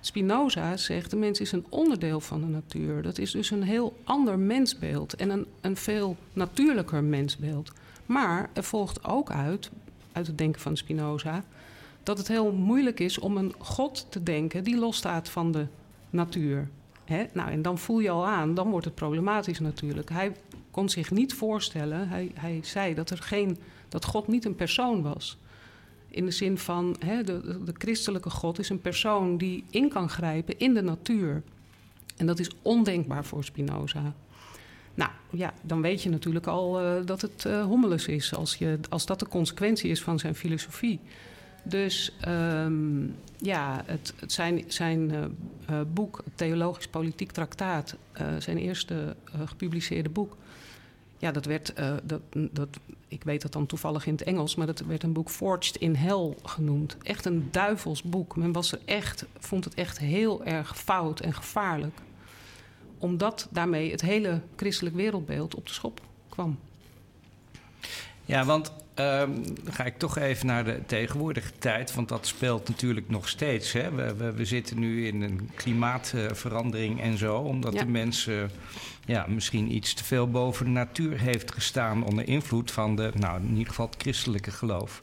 Spinoza zegt: de mens is een onderdeel van de natuur. Dat is dus een heel ander mensbeeld en een, een veel natuurlijker mensbeeld. Maar er volgt ook uit, uit het denken van Spinoza, dat het heel moeilijk is om een God te denken die losstaat van de natuur. Nou, en dan voel je al aan, dan wordt het problematisch natuurlijk. Hij kon zich niet voorstellen, hij, hij zei dat, er geen, dat God niet een persoon was. In de zin van de, de christelijke God is een persoon die in kan grijpen in de natuur. En dat is ondenkbaar voor Spinoza. Nou ja, dan weet je natuurlijk al uh, dat het uh, hommeles is, als, je, als dat de consequentie is van zijn filosofie. Dus um, ja, het, het zijn, zijn uh, boek, Theologisch Politiek Traktaat, zijn eerste gepubliceerde boek, ja, dat werd, dat, dat, ik weet dat dan toevallig in het Engels, maar dat werd een boek Forged in Hell genoemd. Echt een duivels boek. Men was er echt, vond het echt heel erg fout en gevaarlijk. Omdat daarmee het hele christelijk wereldbeeld op de schop kwam. Ja, want um, dan ga ik toch even naar de tegenwoordige tijd, want dat speelt natuurlijk nog steeds. Hè? We, we, we zitten nu in een klimaatverandering en zo, omdat ja. de mensen ja, misschien iets te veel boven de natuur heeft gestaan onder invloed van de, nou in ieder geval het christelijke geloof.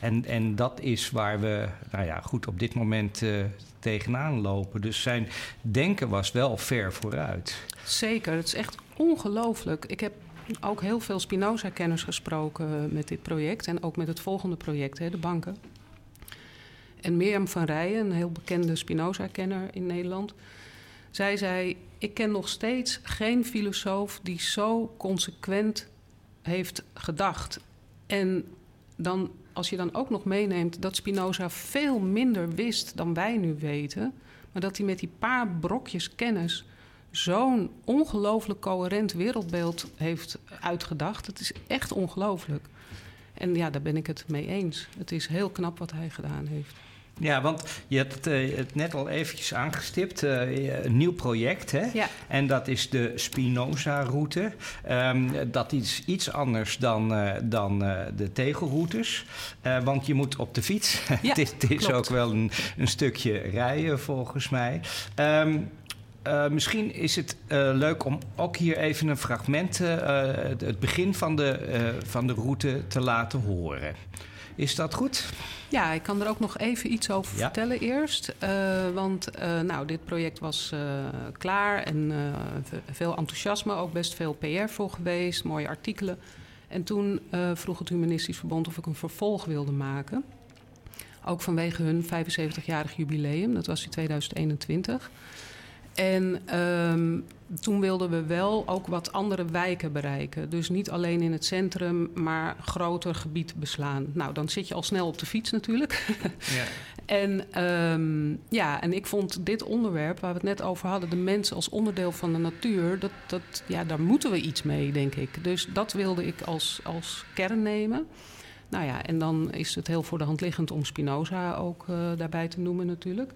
En, en dat is waar we, nou ja, goed op dit moment uh, tegenaan lopen. Dus zijn denken was wel ver vooruit. Zeker, het is echt ongelooflijk. Ik heb ook heel veel Spinoza-kenners gesproken met dit project en ook met het volgende project, hè, de banken. En Mirjam van Rijen, een heel bekende Spinoza-kenner in Nederland, zij zei: Ik ken nog steeds geen filosoof die zo consequent heeft gedacht. En dan, als je dan ook nog meeneemt dat Spinoza veel minder wist dan wij nu weten, maar dat hij met die paar brokjes kennis zo'n ongelooflijk coherent wereldbeeld heeft uitgedacht. Het is echt ongelooflijk. En ja, daar ben ik het mee eens. Het is heel knap wat hij gedaan heeft. Ja, want je hebt het, uh, het net al eventjes aangestipt. Uh, een nieuw project, hè? Ja. En dat is de Spinoza-route. Um, dat is iets anders dan, uh, dan de tegelroutes. want je moet op de fiets. Ja, het is ook wel een, een, stukje rijden, volgens mij. Um, uh, misschien is het uh, leuk om ook hier even een fragment, uh, het begin van de, van de route te laten horen. Is dat goed? Ja, ik kan er ook nog even iets over ja. vertellen eerst. want nou, dit project was klaar en veel enthousiasme, ook best veel PR voor geweest, mooie artikelen. En toen vroeg het Humanistisch Verbond of ik een vervolg wilde maken. Ook vanwege hun 75-jarig jubileum, dat was in 2021. En um, toen wilden we wel ook wat andere wijken bereiken. Dus niet alleen in het centrum, maar groter gebied beslaan. Nou, dan zit je al snel op de fiets natuurlijk. Ja. en, um, ja, en ik vond dit onderwerp waar we het net over hadden, de mens als onderdeel van de natuur, dat, dat, ja, daar moeten we iets mee, denk ik. Dus dat wilde ik als, als kern nemen. Nou ja, en dan is het heel voor de hand liggend om Spinoza ook uh, daarbij te noemen natuurlijk.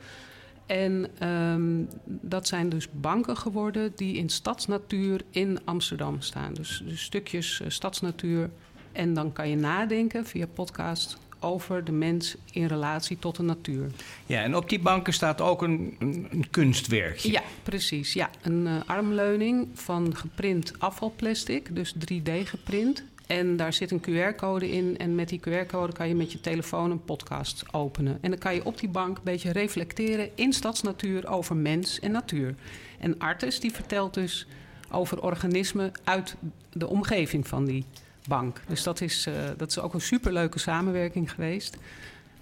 En um, dat zijn dus banken geworden die in stadsnatuur in Amsterdam staan. Dus, dus stukjes uh, stadsnatuur. En dan kan je nadenken via podcast over de mens in relatie tot de natuur. Ja, en op die banken staat ook een, een, kunstwerkje. Ja, precies. Ja, een uh, armleuning van geprint afvalplastic, dus 3D geprint. En daar zit een QR-code in. En met die QR-code kan je met je telefoon een podcast openen. En dan kan je op die bank een beetje reflecteren in stadsnatuur over mens en natuur. En Artes die vertelt dus over organismen uit de omgeving van die bank. Dus dat is, uh, dat is ook een superleuke samenwerking geweest.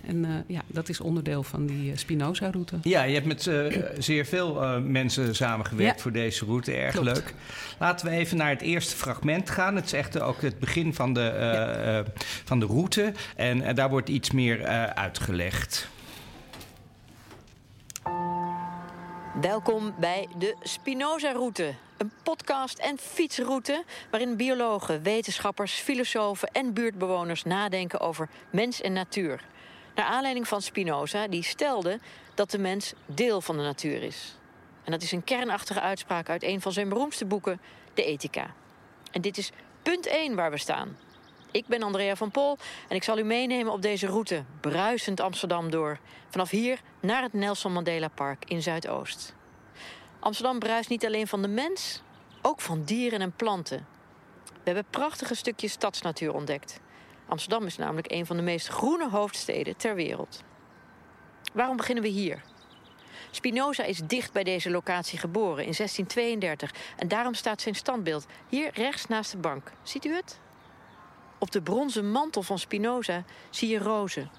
En uh, ja, dat is onderdeel van die uh, Spinoza-route. Ja, je hebt met uh, zeer veel mensen samengewerkt ja. voor deze route. Erg Klopt. leuk. Laten we even naar het eerste fragment gaan. Het is echt ook het begin van de, ja. van de route. En daar wordt iets meer uitgelegd. Welkom bij de Spinoza-route. Een podcast en fietsroute waarin biologen, wetenschappers, filosofen en buurtbewoners nadenken over mens en natuur. Naar aanleiding van Spinoza, die stelde dat de mens deel van de natuur is. En dat is een kernachtige uitspraak uit een van zijn beroemdste boeken, de Ethica. En dit is punt 1 waar we staan. Ik ben Andrea van Pol en ik zal u meenemen op deze route, bruisend Amsterdam door. Vanaf hier naar het Nelson Mandela Park in Zuidoost. Amsterdam bruist niet alleen van de mens, ook van dieren en planten. We hebben prachtige stukjes stadsnatuur ontdekt. Amsterdam is namelijk een van de meest groene hoofdsteden ter wereld. Waarom beginnen we hier? Spinoza is dicht bij deze locatie geboren in 1632 en daarom staat zijn standbeeld hier rechts naast de bank. Ziet u het? Op de bronzen mantel van Spinoza zie je rozen.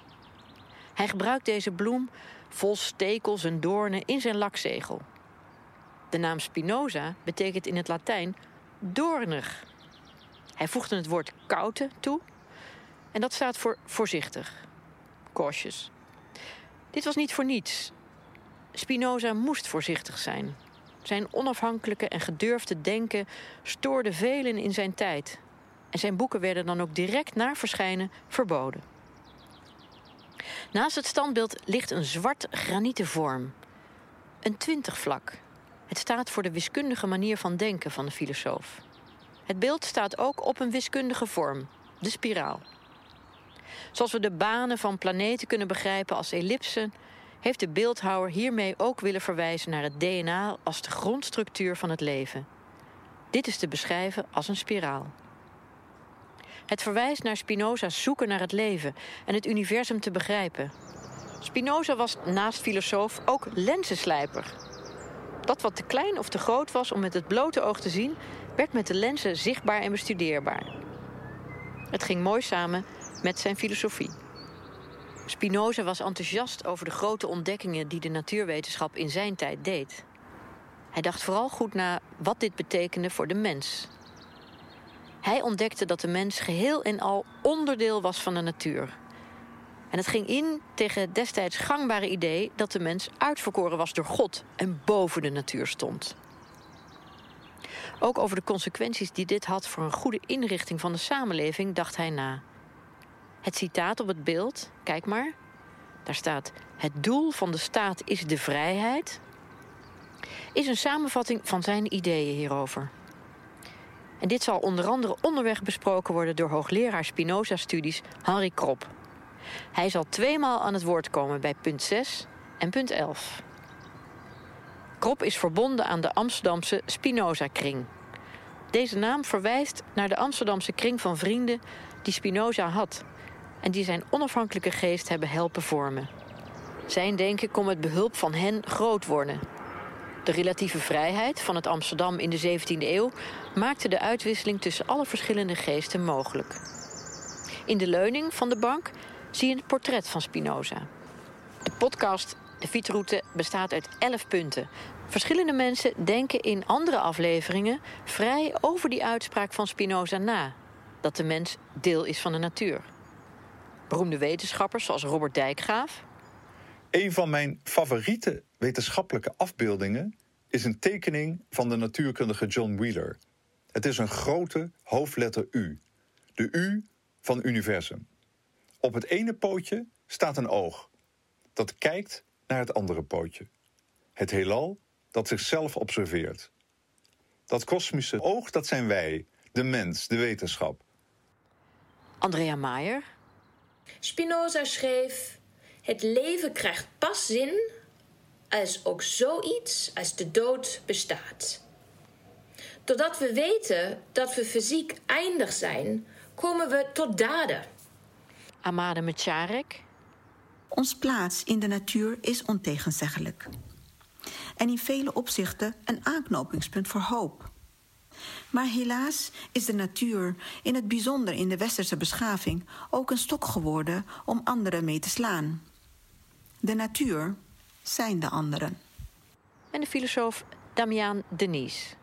Hij gebruikt deze bloem vol stekels en doornen in zijn lakzegel. De naam Spinoza betekent in het Latijn doornig. Hij voegde het woord koute toe en dat staat voor voorzichtig, cautious. Dit was niet voor niets. Spinoza moest voorzichtig zijn. Zijn onafhankelijke en gedurfde denken stoorde velen in zijn tijd. En zijn boeken werden dan ook direct na verschijnen verboden. Naast het standbeeld ligt een zwart granieten vorm. Een twintigvlak. Het staat voor de wiskundige manier van denken van de filosoof. Het beeld staat ook op een wiskundige vorm, de spiraal. Zoals we de banen van planeten kunnen begrijpen als ellipsen, heeft de beeldhouwer hiermee ook willen verwijzen naar het DNA als de grondstructuur van het leven. Dit is te beschrijven als een spiraal. Het verwijst naar Spinoza's zoeken naar het leven en het universum te begrijpen. Spinoza was naast filosoof ook lensenslijper. Dat wat te klein of te groot was om met het blote oog te zien, werd met de lenzen zichtbaar en bestudeerbaar. Het ging mooi samen met zijn filosofie. Spinoza was enthousiast over de grote ontdekkingen die de natuurwetenschap in zijn tijd deed. Hij dacht vooral goed na wat dit betekende voor de mens. Hij ontdekte dat de mens geheel en al onderdeel was van de natuur. En het ging in tegen het destijds gangbare idee dat de mens uitverkoren was door God en boven de natuur stond. Ook over de consequenties die dit had voor een goede inrichting van de samenleving dacht hij na. Het citaat op het beeld, kijk maar. Daar staat: Het doel van de staat is de vrijheid. Is een samenvatting van zijn ideeën hierover. En dit zal onder andere onderweg besproken worden door hoogleraar Spinoza-studies Henri Krop. Hij zal tweemaal aan het woord komen bij punt 6 en punt 11. Krop is verbonden aan de Amsterdamse Spinoza-kring. Deze naam verwijst naar de Amsterdamse kring van vrienden die Spinoza had en die zijn onafhankelijke geest hebben helpen vormen. Zijn denken kon met behulp van hen groot worden. De relatieve vrijheid van het Amsterdam in de 17e eeuw maakte de uitwisseling tussen alle verschillende geesten mogelijk. In de leuning van de bank zie je het portret van Spinoza. De podcast De Fietsroute bestaat uit 11 punten. Verschillende mensen denken in andere afleveringen vrij over die uitspraak van Spinoza na: dat de mens deel is van de natuur beroemde wetenschappers zoals Robert Dijkgraaf. Een van mijn favoriete wetenschappelijke afbeeldingen is een tekening van de natuurkundige John Wheeler. Het is een grote hoofdletter U. De U van universum. Op het ene pootje staat een oog. Dat kijkt naar het andere pootje. Het heelal dat zichzelf observeert. Dat kosmische oog, dat zijn wij, de mens, de wetenschap. Andrea Maier, Spinoza schreef: Het leven krijgt pas zin als ook zoiets als de dood bestaat. Doordat we weten dat we fysiek eindig zijn, komen we tot daden. Amade Mecharek. Ons plaats in de natuur is ontegenzeggelijk. En in vele opzichten een aanknopingspunt voor hoop. Maar helaas is de natuur, in het bijzonder in de westerse beschaving, ook een stok geworden om anderen mee te slaan. De natuur zijn de anderen. En de filosoof Damian Denis.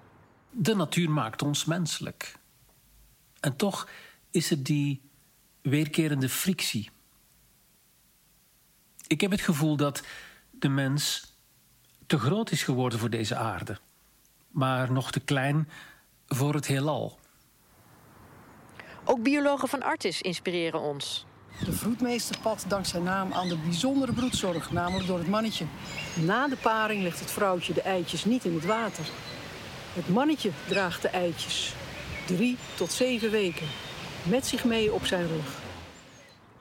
De natuur maakt ons menselijk. En toch is het die weerkerende frictie. Ik heb het gevoel dat de mens te groot is geworden voor deze aarde, maar nog te klein voor het heelal. Ook biologen van Artis inspireren ons. De vroedmeester pat dankt zijn naam aan de bijzondere broedzorg, namelijk door het mannetje. Na de paring legt het vrouwtje de eitjes niet in het water. Het mannetje draagt de eitjes. Drie tot zeven weken. met zich mee op zijn rug.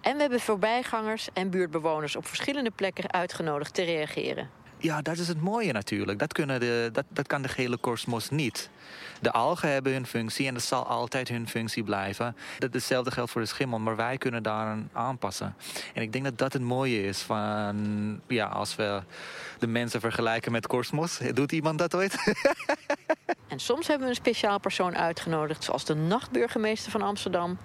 En we hebben voorbijgangers en buurtbewoners op verschillende plekken uitgenodigd te reageren. Ja, dat is het mooie natuurlijk. Dat, kunnen de, dat, dat kan de gele kosmos niet. De algen hebben hun functie en dat zal altijd hun functie blijven. Dat hetzelfde geldt voor de schimmel, maar wij kunnen daar aanpassen. En ik denk dat dat het mooie is van, ja, als we de mensen vergelijken met kosmos. Doet iemand dat ooit? en soms hebben we een speciaal persoon uitgenodigd, zoals de nachtburgemeester van Amsterdam.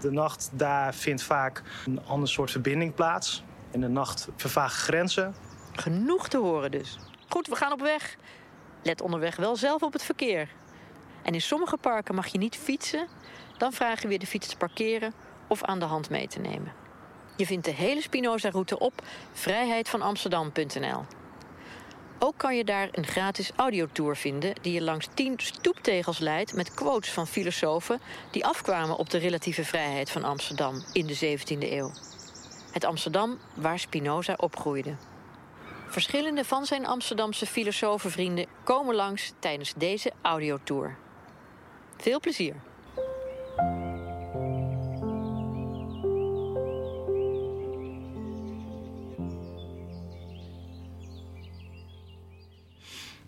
De nacht, daar vindt vaak een ander soort verbinding plaats. In de nacht vervagen grenzen. Genoeg te horen dus. Goed, we gaan op weg. Let onderweg wel zelf op het verkeer. En in sommige parken mag je niet fietsen. Dan vragen we je de fiets te parkeren of aan de hand mee te nemen. Je vindt de hele Spinoza-route op vrijheidvanamsterdam.nl. Ook kan je daar een gratis audiotour vinden die je langs tien stoeptegels leidt met quotes van filosofen die afkwamen op de relatieve vrijheid van Amsterdam in de 17e eeuw. Het Amsterdam waar Spinoza opgroeide. Verschillende van zijn Amsterdamse filosofenvrienden komen langs tijdens deze audiotour. Veel plezier!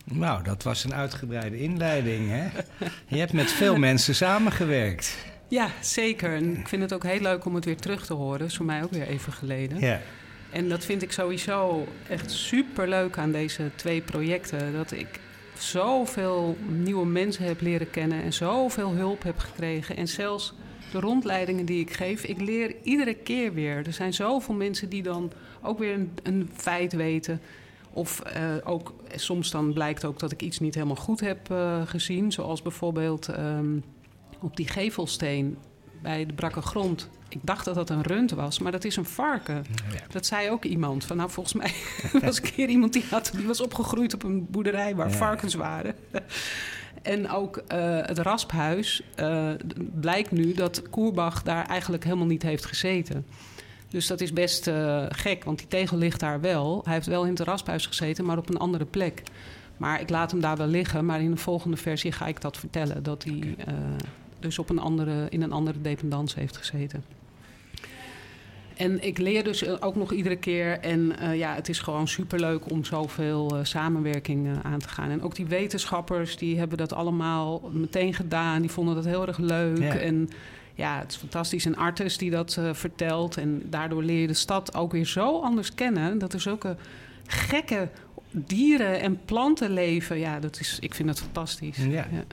Nou, dat was een uitgebreide inleiding, hè? Je hebt met veel mensen samengewerkt. Ja, zeker. En ik vind het ook heel leuk om het weer terug te horen. Dat is voor mij ook weer even geleden. Ja. En dat vind ik sowieso echt super leuk aan deze twee projecten. Dat ik zoveel nieuwe mensen heb leren kennen en zoveel hulp heb gekregen. En zelfs de rondleidingen die ik geef, ik leer iedere keer weer. Er zijn zoveel mensen die dan ook weer een, feit weten. Of uh, ook soms dan blijkt ook dat ik iets niet helemaal goed heb uh, gezien. Zoals bijvoorbeeld um, op die gevelsteen bij de brakke grond. Ik dacht dat dat een rund was, maar dat is een varken. Ja. Dat zei ook iemand. Van, nou, volgens mij was een keer iemand die, had, die was opgegroeid op een boerderij waar ja. varkens waren. en ook uh, het rasphuis uh, blijkt nu dat Koerbach daar eigenlijk helemaal niet heeft gezeten. Dus dat is best uh, gek, want die tegel ligt daar wel. Hij heeft wel in het rasphuis gezeten, maar op een andere plek. Maar ik laat hem daar wel liggen. Maar in de volgende versie ga ik dat vertellen. Dat hij okay. uh, dus op een andere, in een andere dependance heeft gezeten. En ik leer dus ook nog iedere keer. En uh, ja, het is gewoon superleuk om zoveel uh, samenwerking uh, aan te gaan. En ook die wetenschappers, die hebben dat allemaal meteen gedaan. Die vonden dat heel erg leuk. Ja. En ja, het is fantastisch. En Artes die dat vertelt. En daardoor leer je de stad ook weer zo anders kennen. Dat er zulke gekke dieren en planten leven. Ja, dat is, ik vind dat fantastisch. Ja. ja.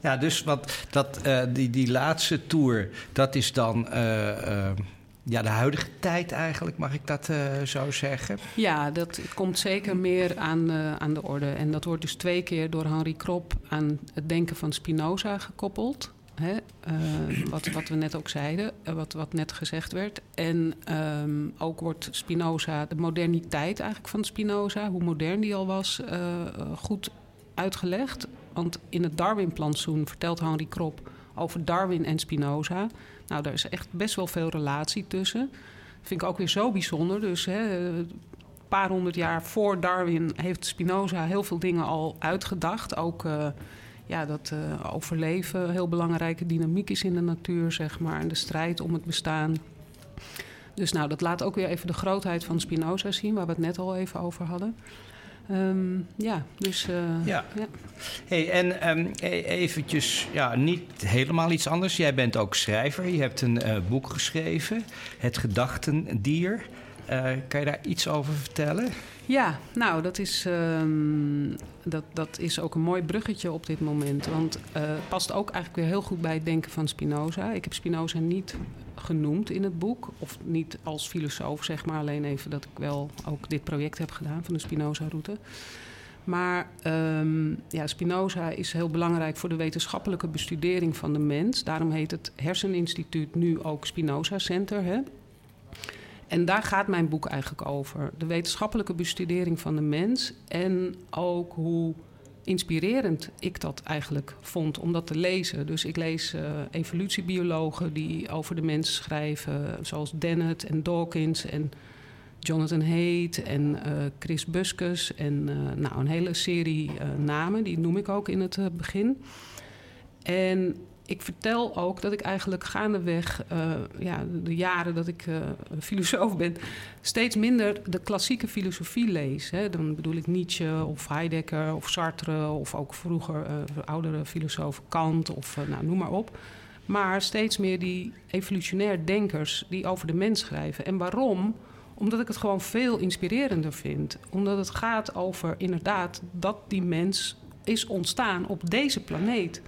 Ja, dus wat, dat, uh, die, die laatste tour, dat is dan uh, uh, ja, de huidige tijd eigenlijk, mag ik dat zo zeggen? Ja, dat komt zeker meer aan, aan de orde. En dat wordt dus twee keer door Henri Krop aan het denken van Spinoza gekoppeld. Hè, uh, wat, wat we net ook zeiden, wat, wat net gezegd werd. En um, ook wordt Spinoza, de moderniteit eigenlijk van Spinoza, hoe modern die al was, goed uitgelegd. Want in het Darwin-plantsoen vertelt Henri Krop over Darwin en Spinoza. Nou, daar is echt best wel veel relatie tussen. Dat vind ik ook weer zo bijzonder. Dus hè, een paar honderd jaar voor Darwin heeft Spinoza heel veel dingen al uitgedacht. Ook ja, dat uh, overleven heel belangrijke dynamiek is in de natuur, zeg maar. En de strijd om het bestaan. Dus nou, dat laat ook weer even de grootheid van Spinoza zien, waar we het net al even over hadden. Um, ja, dus... Uh, ja. ja. Hey, en um, eventjes, ja, niet helemaal iets anders. Jij bent ook schrijver. Je hebt een uh, boek geschreven, Het Gedachtendier. Uh, kan je daar iets over vertellen? Ja, nou, dat is, um, dat, dat is ook een mooi bruggetje op dit moment. Want het past ook eigenlijk weer heel goed bij het denken van Spinoza. Ik heb Spinoza niet genoemd in het boek. Of niet als filosoof, zeg maar. Alleen even dat ik wel ook dit project heb gedaan van de Spinoza-route. Maar um, ja, Spinoza is heel belangrijk voor de wetenschappelijke bestudering van de mens. Daarom heet het Herseninstituut nu ook Spinoza Center. Hè? En daar gaat mijn boek eigenlijk over. De wetenschappelijke bestudering van de mens. En ook hoe inspirerend ik dat eigenlijk vond om dat te lezen. Dus ik lees uh, evolutiebiologen die over de mens schrijven, zoals Dennett en Dawkins en Jonathan Haidt en uh, Chris Buskus en uh, nou, een hele serie namen, die noem ik ook in het begin. En ik vertel ook dat ik eigenlijk gaandeweg uh, ja, de jaren dat ik uh, filosoof ben, steeds minder de klassieke filosofie lees. Hè. Dan bedoel ik Nietzsche of Heidegger of Sartre of ook vroeger uh, oudere filosofen Kant of nou, noem maar op. Maar steeds meer die evolutionair denkers die over de mens schrijven. En waarom? Omdat ik het gewoon veel inspirerender vind. Omdat het gaat over inderdaad dat die mens is ontstaan op deze planeet.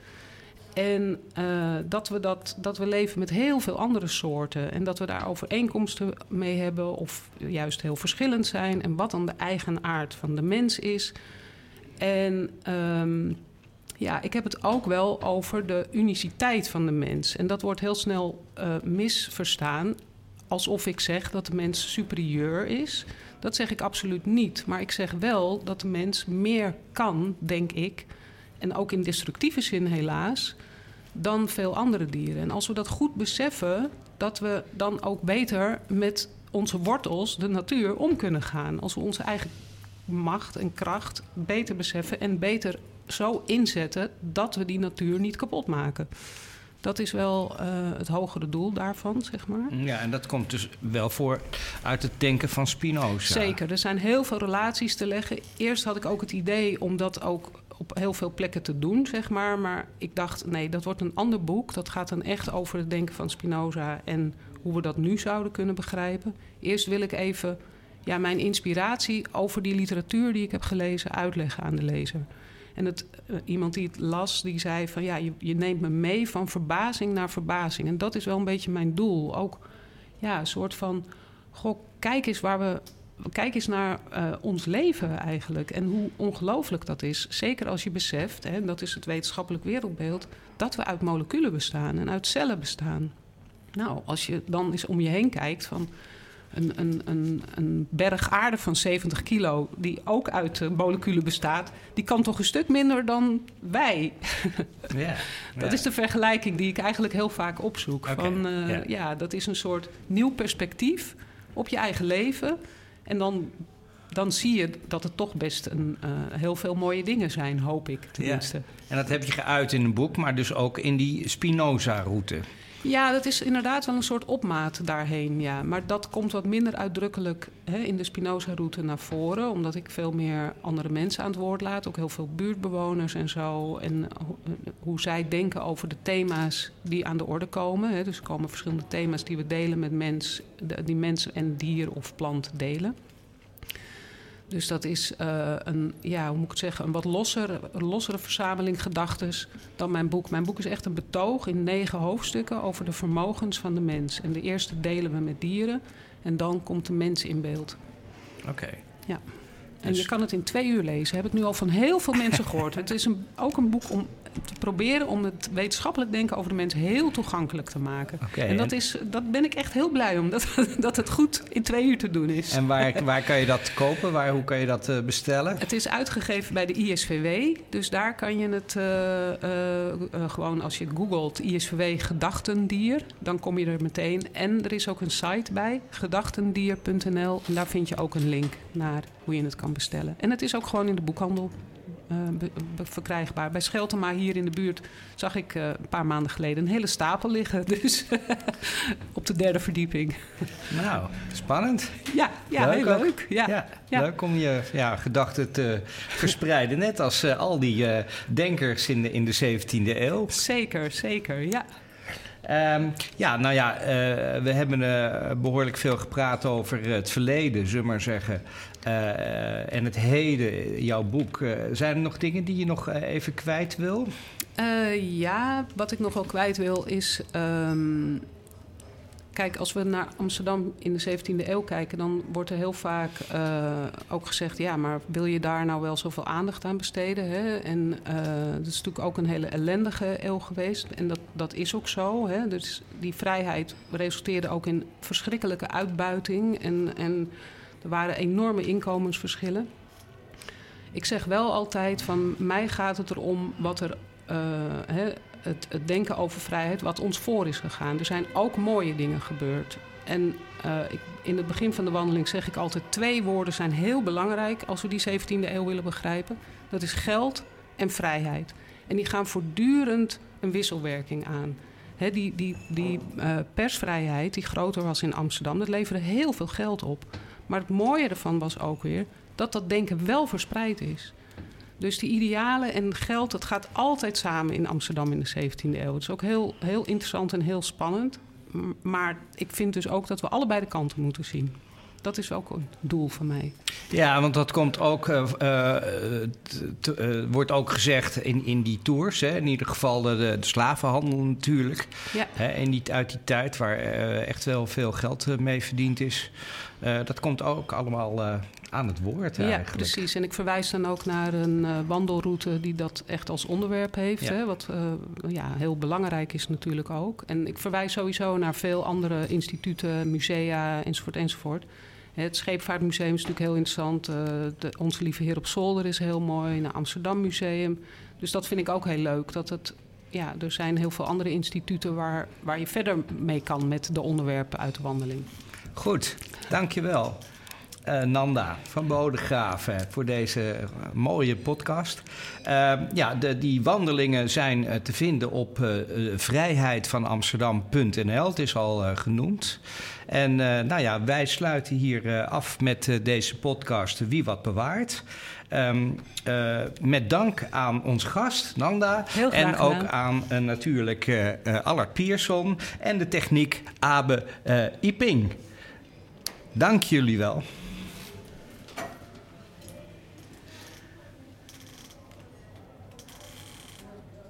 En uh, dat, we dat, dat we leven met heel veel andere soorten. En dat we daar overeenkomsten mee hebben, of juist heel verschillend zijn. En wat dan de eigen aard van de mens is. En um, ja, ik heb het ook wel over de uniciteit van de mens. En dat wordt heel snel uh, misverstaan. Alsof ik zeg dat de mens superieur is. Dat zeg ik absoluut niet. Maar ik zeg wel dat de mens meer kan, denk ik. En ook in destructieve zin helaas dan veel andere dieren. En als we dat goed beseffen, dat we dan ook beter met onze wortels, de natuur, om kunnen gaan. Als we onze eigen macht en kracht beter beseffen en beter zo inzetten dat we die natuur niet kapot maken. Dat is wel uh, het hogere doel daarvan, zeg maar. Ja, en dat komt dus wel voor uit het denken van Spinoza. Zeker, er zijn heel veel relaties te leggen. Eerst had ik ook het idee om dat ook op heel veel plekken te doen, zeg maar. Maar ik dacht, nee, dat wordt een ander boek. Dat gaat dan echt over het denken van Spinoza en hoe we dat nu zouden kunnen begrijpen. Eerst wil ik even ja, mijn inspiratie over die literatuur die ik heb gelezen uitleggen aan de lezer. En het, uh, iemand die het las, die zei van ja, je, je, neemt me mee van verbazing naar verbazing. En dat is wel een beetje mijn doel. Ook ja, een soort van, goh, kijk eens waar we kijk eens naar uh, ons leven eigenlijk en hoe ongelooflijk dat is. Zeker als je beseft, hè, dat is het wetenschappelijk wereldbeeld, dat we uit moleculen bestaan en uit cellen bestaan. Nou, als je dan eens om je heen kijkt van een, een, een, een berg aarde van 70 kilo, die ook uit uh, moleculen bestaat, die kan toch een stuk minder dan wij. Ja, dat is de vergelijking die ik eigenlijk heel vaak opzoek. Okay, van, uh, ja. ja, dat is een soort nieuw perspectief op je eigen leven. En dan, dan zie je dat het toch best een, uh, heel veel mooie dingen zijn, hoop ik tenminste. Ja. En dat heb je geuit in een boek, maar dus ook in die Spinoza-route. Ja, dat is inderdaad wel een soort opmaat daarheen, ja. Maar dat komt wat minder uitdrukkelijk hè, in de Spinoza-route naar voren... omdat ik veel meer andere mensen aan het woord laat. Ook heel veel buurtbewoners en zo. En hoe zij denken over de thema's die aan de orde komen. Hè. Dus er komen verschillende thema's die we delen met mens... die mens en dier of plant delen. Dus dat is uh, een, ja, hoe moet ik het zeggen, een wat lossere, lossere verzameling gedachtes dan mijn boek. Mijn boek is echt een betoog in negen hoofdstukken over de vermogens van de mens. En de eerste delen we met dieren en dan komt de mens in beeld. Oké. Okay. Ja. En dus... je kan het in twee uur lezen. Heb ik nu al van heel veel mensen gehoord. het is een, ook een boek om te proberen om het wetenschappelijk denken over de mens heel toegankelijk te maken. Okay, en dat, en... Is, dat ben ik echt heel blij om, dat, dat het goed in twee uur te doen is. En waar, waar kan je dat kopen? Waar, hoe kan je dat uh, bestellen? Het is uitgegeven bij de ISVW. Dus daar kan je het uh, uh, gewoon, als je googelt ISVW gedachtendier, dan kom je er meteen. En er is ook een site bij, gedachtendier.nl. En daar vind je ook een link naar hoe je het kan bestellen. En het is ook gewoon in de boekhandel be, be, verkrijgbaar. Bij Scheltema hier in de buurt zag ik uh, een paar maanden geleden een hele stapel liggen. Dus op de derde verdieping. Nou, spannend. Ja, ja leuk heel leuk. Ja, ja, ja. Leuk om je ja, gedachten te verspreiden. Net als uh, al die denkers in de, in de 17e eeuw. Zeker, zeker, ja. Um, ja, nou ja, uh, we hebben uh, behoorlijk veel gepraat over het verleden, zullen we maar zeggen. Uh, en het heden, jouw boek. zijn er nog dingen die je nog even kwijt wil? ja, wat ik nog wel kwijt wil is. Um, Kijk, als we naar Amsterdam in de 17e eeuw kijken, dan wordt er heel vaak uh, ook gezegd: ja, maar wil je daar nou wel zoveel aandacht aan besteden? Hè? En uh, dat is natuurlijk ook een hele ellendige eeuw geweest. En dat, dat is ook zo. Hè? Dus die vrijheid resulteerde ook in verschrikkelijke uitbuiting. En, en er waren enorme inkomensverschillen. Ik zeg wel altijd: van mij gaat het erom wat er. Hè, het, denken over vrijheid wat ons voor is gegaan. Er zijn ook mooie dingen gebeurd. En uh, ik, in het begin van de wandeling zeg ik altijd: twee woorden zijn heel belangrijk als we die 17e eeuw willen begrijpen. Dat is geld en vrijheid. En die gaan voortdurend een wisselwerking aan. Die die, die uh, persvrijheid die groter was in Amsterdam, dat leverde heel veel geld op. Maar het mooie ervan was ook weer dat dat denken wel verspreid is. Dus die idealen en geld, dat gaat altijd samen in Amsterdam in de 17e eeuw. Het is ook heel, heel interessant en heel spannend. Maar ik vind dus ook dat we allebei de kanten moeten zien. Dat is ook een doel van mij. Ja, want dat komt ook, uh, uh, wordt ook gezegd in, in die tours. Hè? In ieder geval de, de slavenhandel natuurlijk. Ja. Hè? En niet uit die tijd waar echt wel veel geld mee verdiend is. Dat komt ook allemaal aan het woord eigenlijk. Ja, precies. En ik verwijs dan ook naar een uh, wandelroute die dat echt als onderwerp heeft. Hè, wat ja, heel belangrijk is natuurlijk ook. En ik verwijs sowieso naar veel andere instituten, musea enzovoort enzovoort. Het Scheepvaartmuseum is natuurlijk heel interessant. Uh, de Onze Lieve Heer op Zolder is heel mooi. Naar Amsterdam Museum. Dus dat vind ik ook heel leuk. Dat het, ja, er zijn heel veel andere instituten waar, waar je verder mee kan met de onderwerpen uit de wandeling. Goed, dankjewel. Uh, Nanda van Bodegraven voor deze mooie podcast. Uh, ja, de, die wandelingen zijn uh, te vinden op vrijheidvanamsterdam.nl. Het is al genoemd. En nou ja, wij sluiten hier af met deze podcast Wie Wat Bewaart. Um, met dank aan ons gast, Nanda. en ook aan natuurlijk Allard Pierson en de techniek Abe Iping. Dank jullie wel.